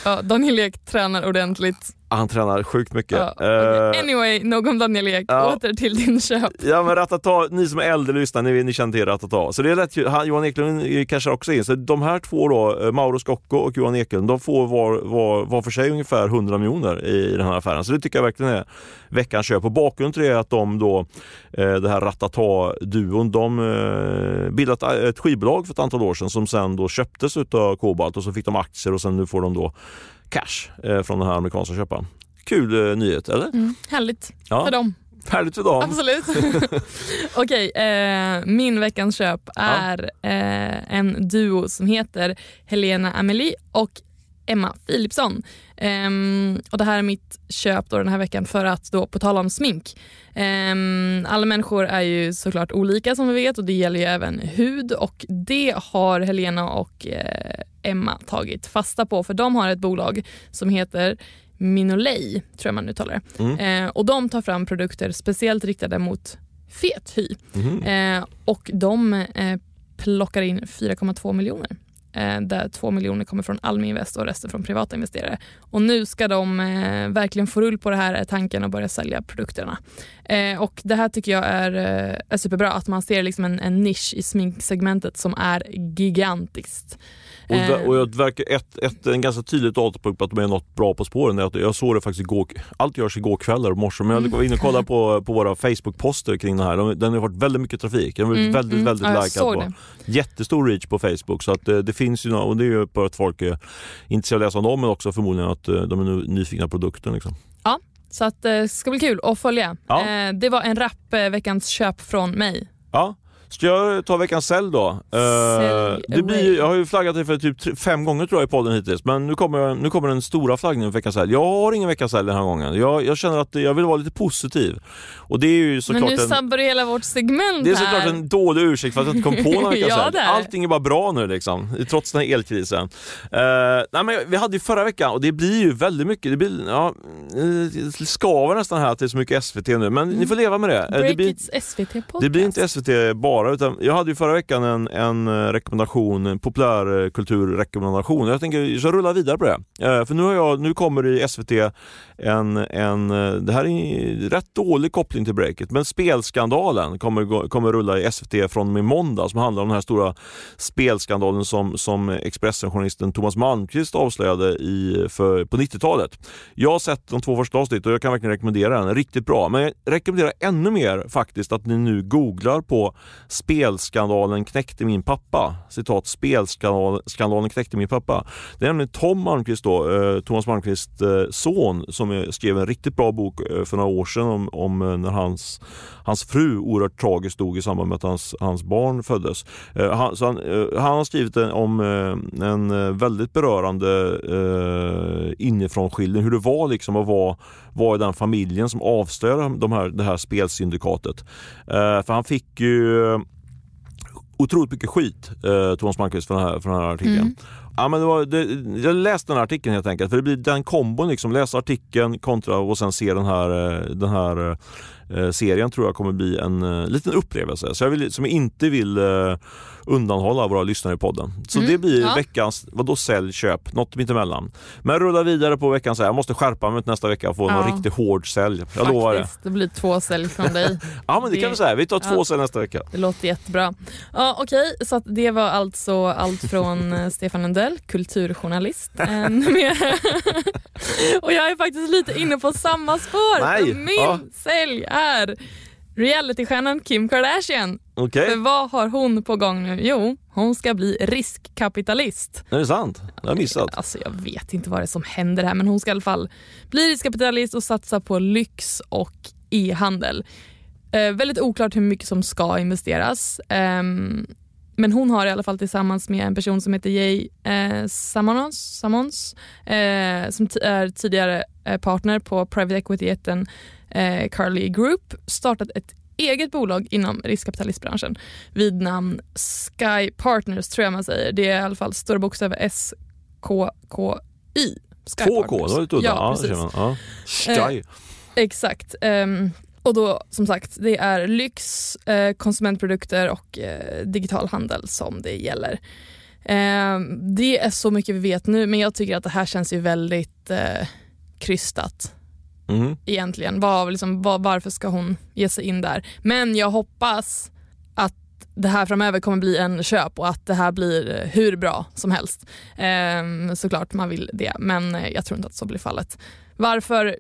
Speaker 2: Ja, Daniel Ek tränar ordentligt.
Speaker 1: Han tränar sjukt mycket.
Speaker 2: Ja, okay.
Speaker 1: Eh,
Speaker 2: Anyway, nog om Daniel Ek.
Speaker 1: ja.
Speaker 2: Åter till din köp.
Speaker 1: Ja men Ratata, ni som är äldre lyssnare, ni, ni känner till Ratata. Så det är lätt, han, Johan Eklund cashar också in. Så de här två då, eh, Mauro Scocco och Johan Eklund, de får var, var, var för sig ungefär 100 miljoner i den här affären. Så det tycker jag verkligen är veckans köp. Och bakgrunden till det är att de då, eh, det här Ratata-duon, de eh, bildat ett skivbolag för ett antal år sedan som sen då köptes utav Kobalt och så fick de aktier och sen nu får de då cash eh, från den här amerikanska köparen. Kul eh, nyhet, eller?
Speaker 2: Mm, härligt
Speaker 1: Ja.
Speaker 2: för dem.
Speaker 1: Härligt för dem.
Speaker 2: Absolut. *laughs* Okej, eh, min veckans köp är eh, en duo som heter Helena Amelie och Emma Philipsson. Ehm, och det här är mitt köp då den här veckan för att då på tal om smink. Ehm, alla människor är ju såklart olika som vi vet och det gäller ju även hud och det har Helena och eh, Emma tagit fasta på för de har ett bolag som heter Minolay, tror jag man uttalar det.
Speaker 1: Mm.
Speaker 2: Eh, och de tar fram produkter speciellt riktade mot fet hy.
Speaker 1: Mhm.
Speaker 2: Eh, och de eh, plockar in 4,2 miljoner. Eh, där 2 miljoner kommer från Almi Invest och resten från privata investerare. Och nu ska de eh, verkligen få rull på det här är tanken och börja sälja produkterna. Eh, och det här tycker jag är, eh, är superbra, att man ser liksom en, en nisch i sminksegmentet som är gigantiskt.
Speaker 1: Och, det-
Speaker 2: Eh.
Speaker 1: och jag verkar ett, ett, en ganska tydlig datapunkt på att de är något bra på spåren. är att Jag såg det faktiskt igår, allt görs igår kväll och morse, men jag var inne och kollade på, på våra Facebook-poster kring det här. De, den har varit väldigt mycket trafik. Den har blivit
Speaker 2: Mm,
Speaker 1: väldigt,
Speaker 2: mm.
Speaker 1: väldigt
Speaker 2: Ja,
Speaker 1: likad på.
Speaker 2: det.
Speaker 1: Jättestor reach på Facebook så att eh, det finns ju nå- och det är ju för att folk är intresserade av att läsa om dem men också förmodligen att eh, de är nyfikna på produkten. Liksom.
Speaker 2: Så att det ska bli kul att följa.
Speaker 1: Ja.
Speaker 2: Det var en rapp veckans köp från mig.
Speaker 1: Ja. Ska jag ta veckans sälj då? Eh,
Speaker 2: Sälj
Speaker 1: det blir, jag har ju flaggat det för typ fem gånger tror jag i podden hittills men nu kommer, nu kommer den stora flaggningen för veckans sälj. Jag har ingen veckans sälj den här gången. Jag, jag känner att jag vill vara lite positiv. Och det är ju
Speaker 2: Men
Speaker 1: såklart
Speaker 2: nu
Speaker 1: en...
Speaker 2: sabbar du hela vårt segment
Speaker 1: Det är
Speaker 2: här.
Speaker 1: såklart en dålig ursäkt för att jag inte kom på någon *laughs* veckans
Speaker 2: Ja,
Speaker 1: sälj. Allting är bara bra nu liksom, trots den här elkrisen. Uh, nej, men vi hade ju förra veckan och det blir ju väldigt mycket, det blir, ja, eh, det skaver nästan här att det är så mycket SVT nu, men ni får leva med det. Eh, det
Speaker 2: Break
Speaker 1: blir,
Speaker 2: SVT-podcast.
Speaker 1: det blir inte SVT bara, utan jag hade ju förra veckan en, en eh, rekommendation, en populärkulturrekommendation. Eh, jag tänker jag rulla vidare på det. Eh, För nu, har jag, nu kommer det i SVT en, en, eh, det här är en rätt dålig koppling till breaket, men Spelskandalen kommer, kommer rulla i SVT från och med måndag som handlar om den här stora spelskandalen som, som Expressen-journalisten Thomas Malmqvist avslöjade i, för, på 90-talet. Jag har sett de två första avsnitten och jag kan verkligen rekommendera den, riktigt bra. Men jag rekommenderar ännu mer faktiskt att ni nu googlar på spelskandalen knäckte min pappa. Citat spelskandalen knäckte min pappa. Det är nämligen Tom Malmqvist då, eh, Thomas Malmqvists eh, son som eh, skrev en riktigt bra bok eh, för några år sedan om, om eh, när hans, hans fru oerhört tragiskt dog i samband med att hans, hans barn föddes. Eh, han, så han, eh, han har skrivit en, om eh, en eh, väldigt berörande eh, inifrånskildring hur det var liksom att vara, vara i den familjen som avslöjade de här, det här spelsyndikatet. Eh, för han fick ju eh, otroligt mycket skit, eh, Thomas Malmqvist, för den här, för den här artikeln.
Speaker 2: Mm.
Speaker 1: Ja, men det var, det, jag läste den här artikeln helt enkelt, för det blir den kombon, liksom, läsa artikeln kontra och sen se den här, eh, den här eh, serien tror jag kommer bli en eh, liten upplevelse så jag vill, som jag inte vill eh, undanhålla våra lyssnare i podden. Så
Speaker 2: Mm,
Speaker 1: det blir
Speaker 2: ja.
Speaker 1: veckans, vadå sälj, köp, något mittemellan. Men rulla vidare på veckans sälj, jag måste skärpa mig nästa vecka och få
Speaker 2: Ja.
Speaker 1: någon riktigt hård sälj. Jag lovar det.
Speaker 2: Faktiskt, det blir två sälj från dig. *laughs*
Speaker 1: Ja men det,
Speaker 2: Det-
Speaker 1: kan vi säga, vi tar två
Speaker 2: ja.
Speaker 1: sälj nästa vecka.
Speaker 2: Det låter jättebra. Ja, Okej, så att det var alltså allt från eh, *laughs* Stefan Lundell, kulturjournalist. eh, *laughs* och jag är faktiskt lite inne på samma spår.
Speaker 1: Nej,
Speaker 2: Min
Speaker 1: ja.
Speaker 2: sälj är realitystjärnan Kim Kardashian.
Speaker 1: Okej,
Speaker 2: För vad har hon på gång nu? Jo, hon ska bli riskkapitalist.
Speaker 1: är det sant? Jag har missat.
Speaker 2: Alltså jag vet inte vad det är som händer här men hon ska i alla fall bli riskkapitalist och satsa på lyx och e-handel. Eh, väldigt oklart hur mycket som ska investeras. Ehm, men hon har i alla fall tillsammans med en person som heter Jay eh, Samons, Samons eh, som är tidigare eh, partner på private equity-jätten eh, Carly Group startat ett eget bolag inom riskkapitalistbranschen vid namn Sky Partners tror jag man säger. Det är i alla fall stora bokstäver S-K-K-Y. Sky
Speaker 1: Två K, det var lite udda.
Speaker 2: Ja, precis.
Speaker 1: ja. Sky.
Speaker 2: Exakt. Ehm, och då som sagt, det är lyx, eh, konsumentprodukter och eh, digital handel som det gäller. Ehm, det är så mycket vi vet nu men jag tycker att det här känns ju väldigt eh, krystat
Speaker 1: Mhm.
Speaker 2: egentligen. Var, liksom, var, varför ska hon ge sig in där? Men jag hoppas att det här framöver kommer bli en köp och att det här blir hur bra som helst. Ehm, såklart man vill det, men eh, jag tror inte att så blir fallet. Varför?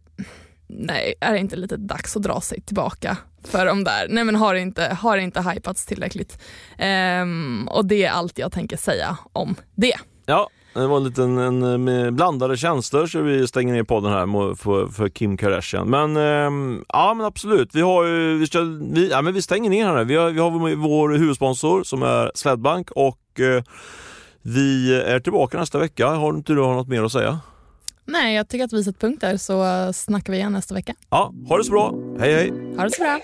Speaker 2: Nej, är det inte lite dags att dra sig tillbaka för de där? Nej men har det inte, har det inte hypats tillräckligt? Ehm, och det är allt jag tänker säga om det.
Speaker 1: Ja, det var en liten en, med blandade känslor så vi stänger ner podden här för, för Kim Kardashian. Men ehm, ja men absolut, vi har ju, vi, ska, vi, ja, men vi stänger ner här. Vi har, vi har vår- huvudsponsor som är Swedbank och eh, vi är tillbaka nästa vecka. Har inte du något mer att säga?
Speaker 2: Nej, jag tycker att vi sätter punkt där så eh, snackar vi igen nästa vecka.
Speaker 1: Ja, ha det så bra. Hej hej!
Speaker 2: Ha det så bra!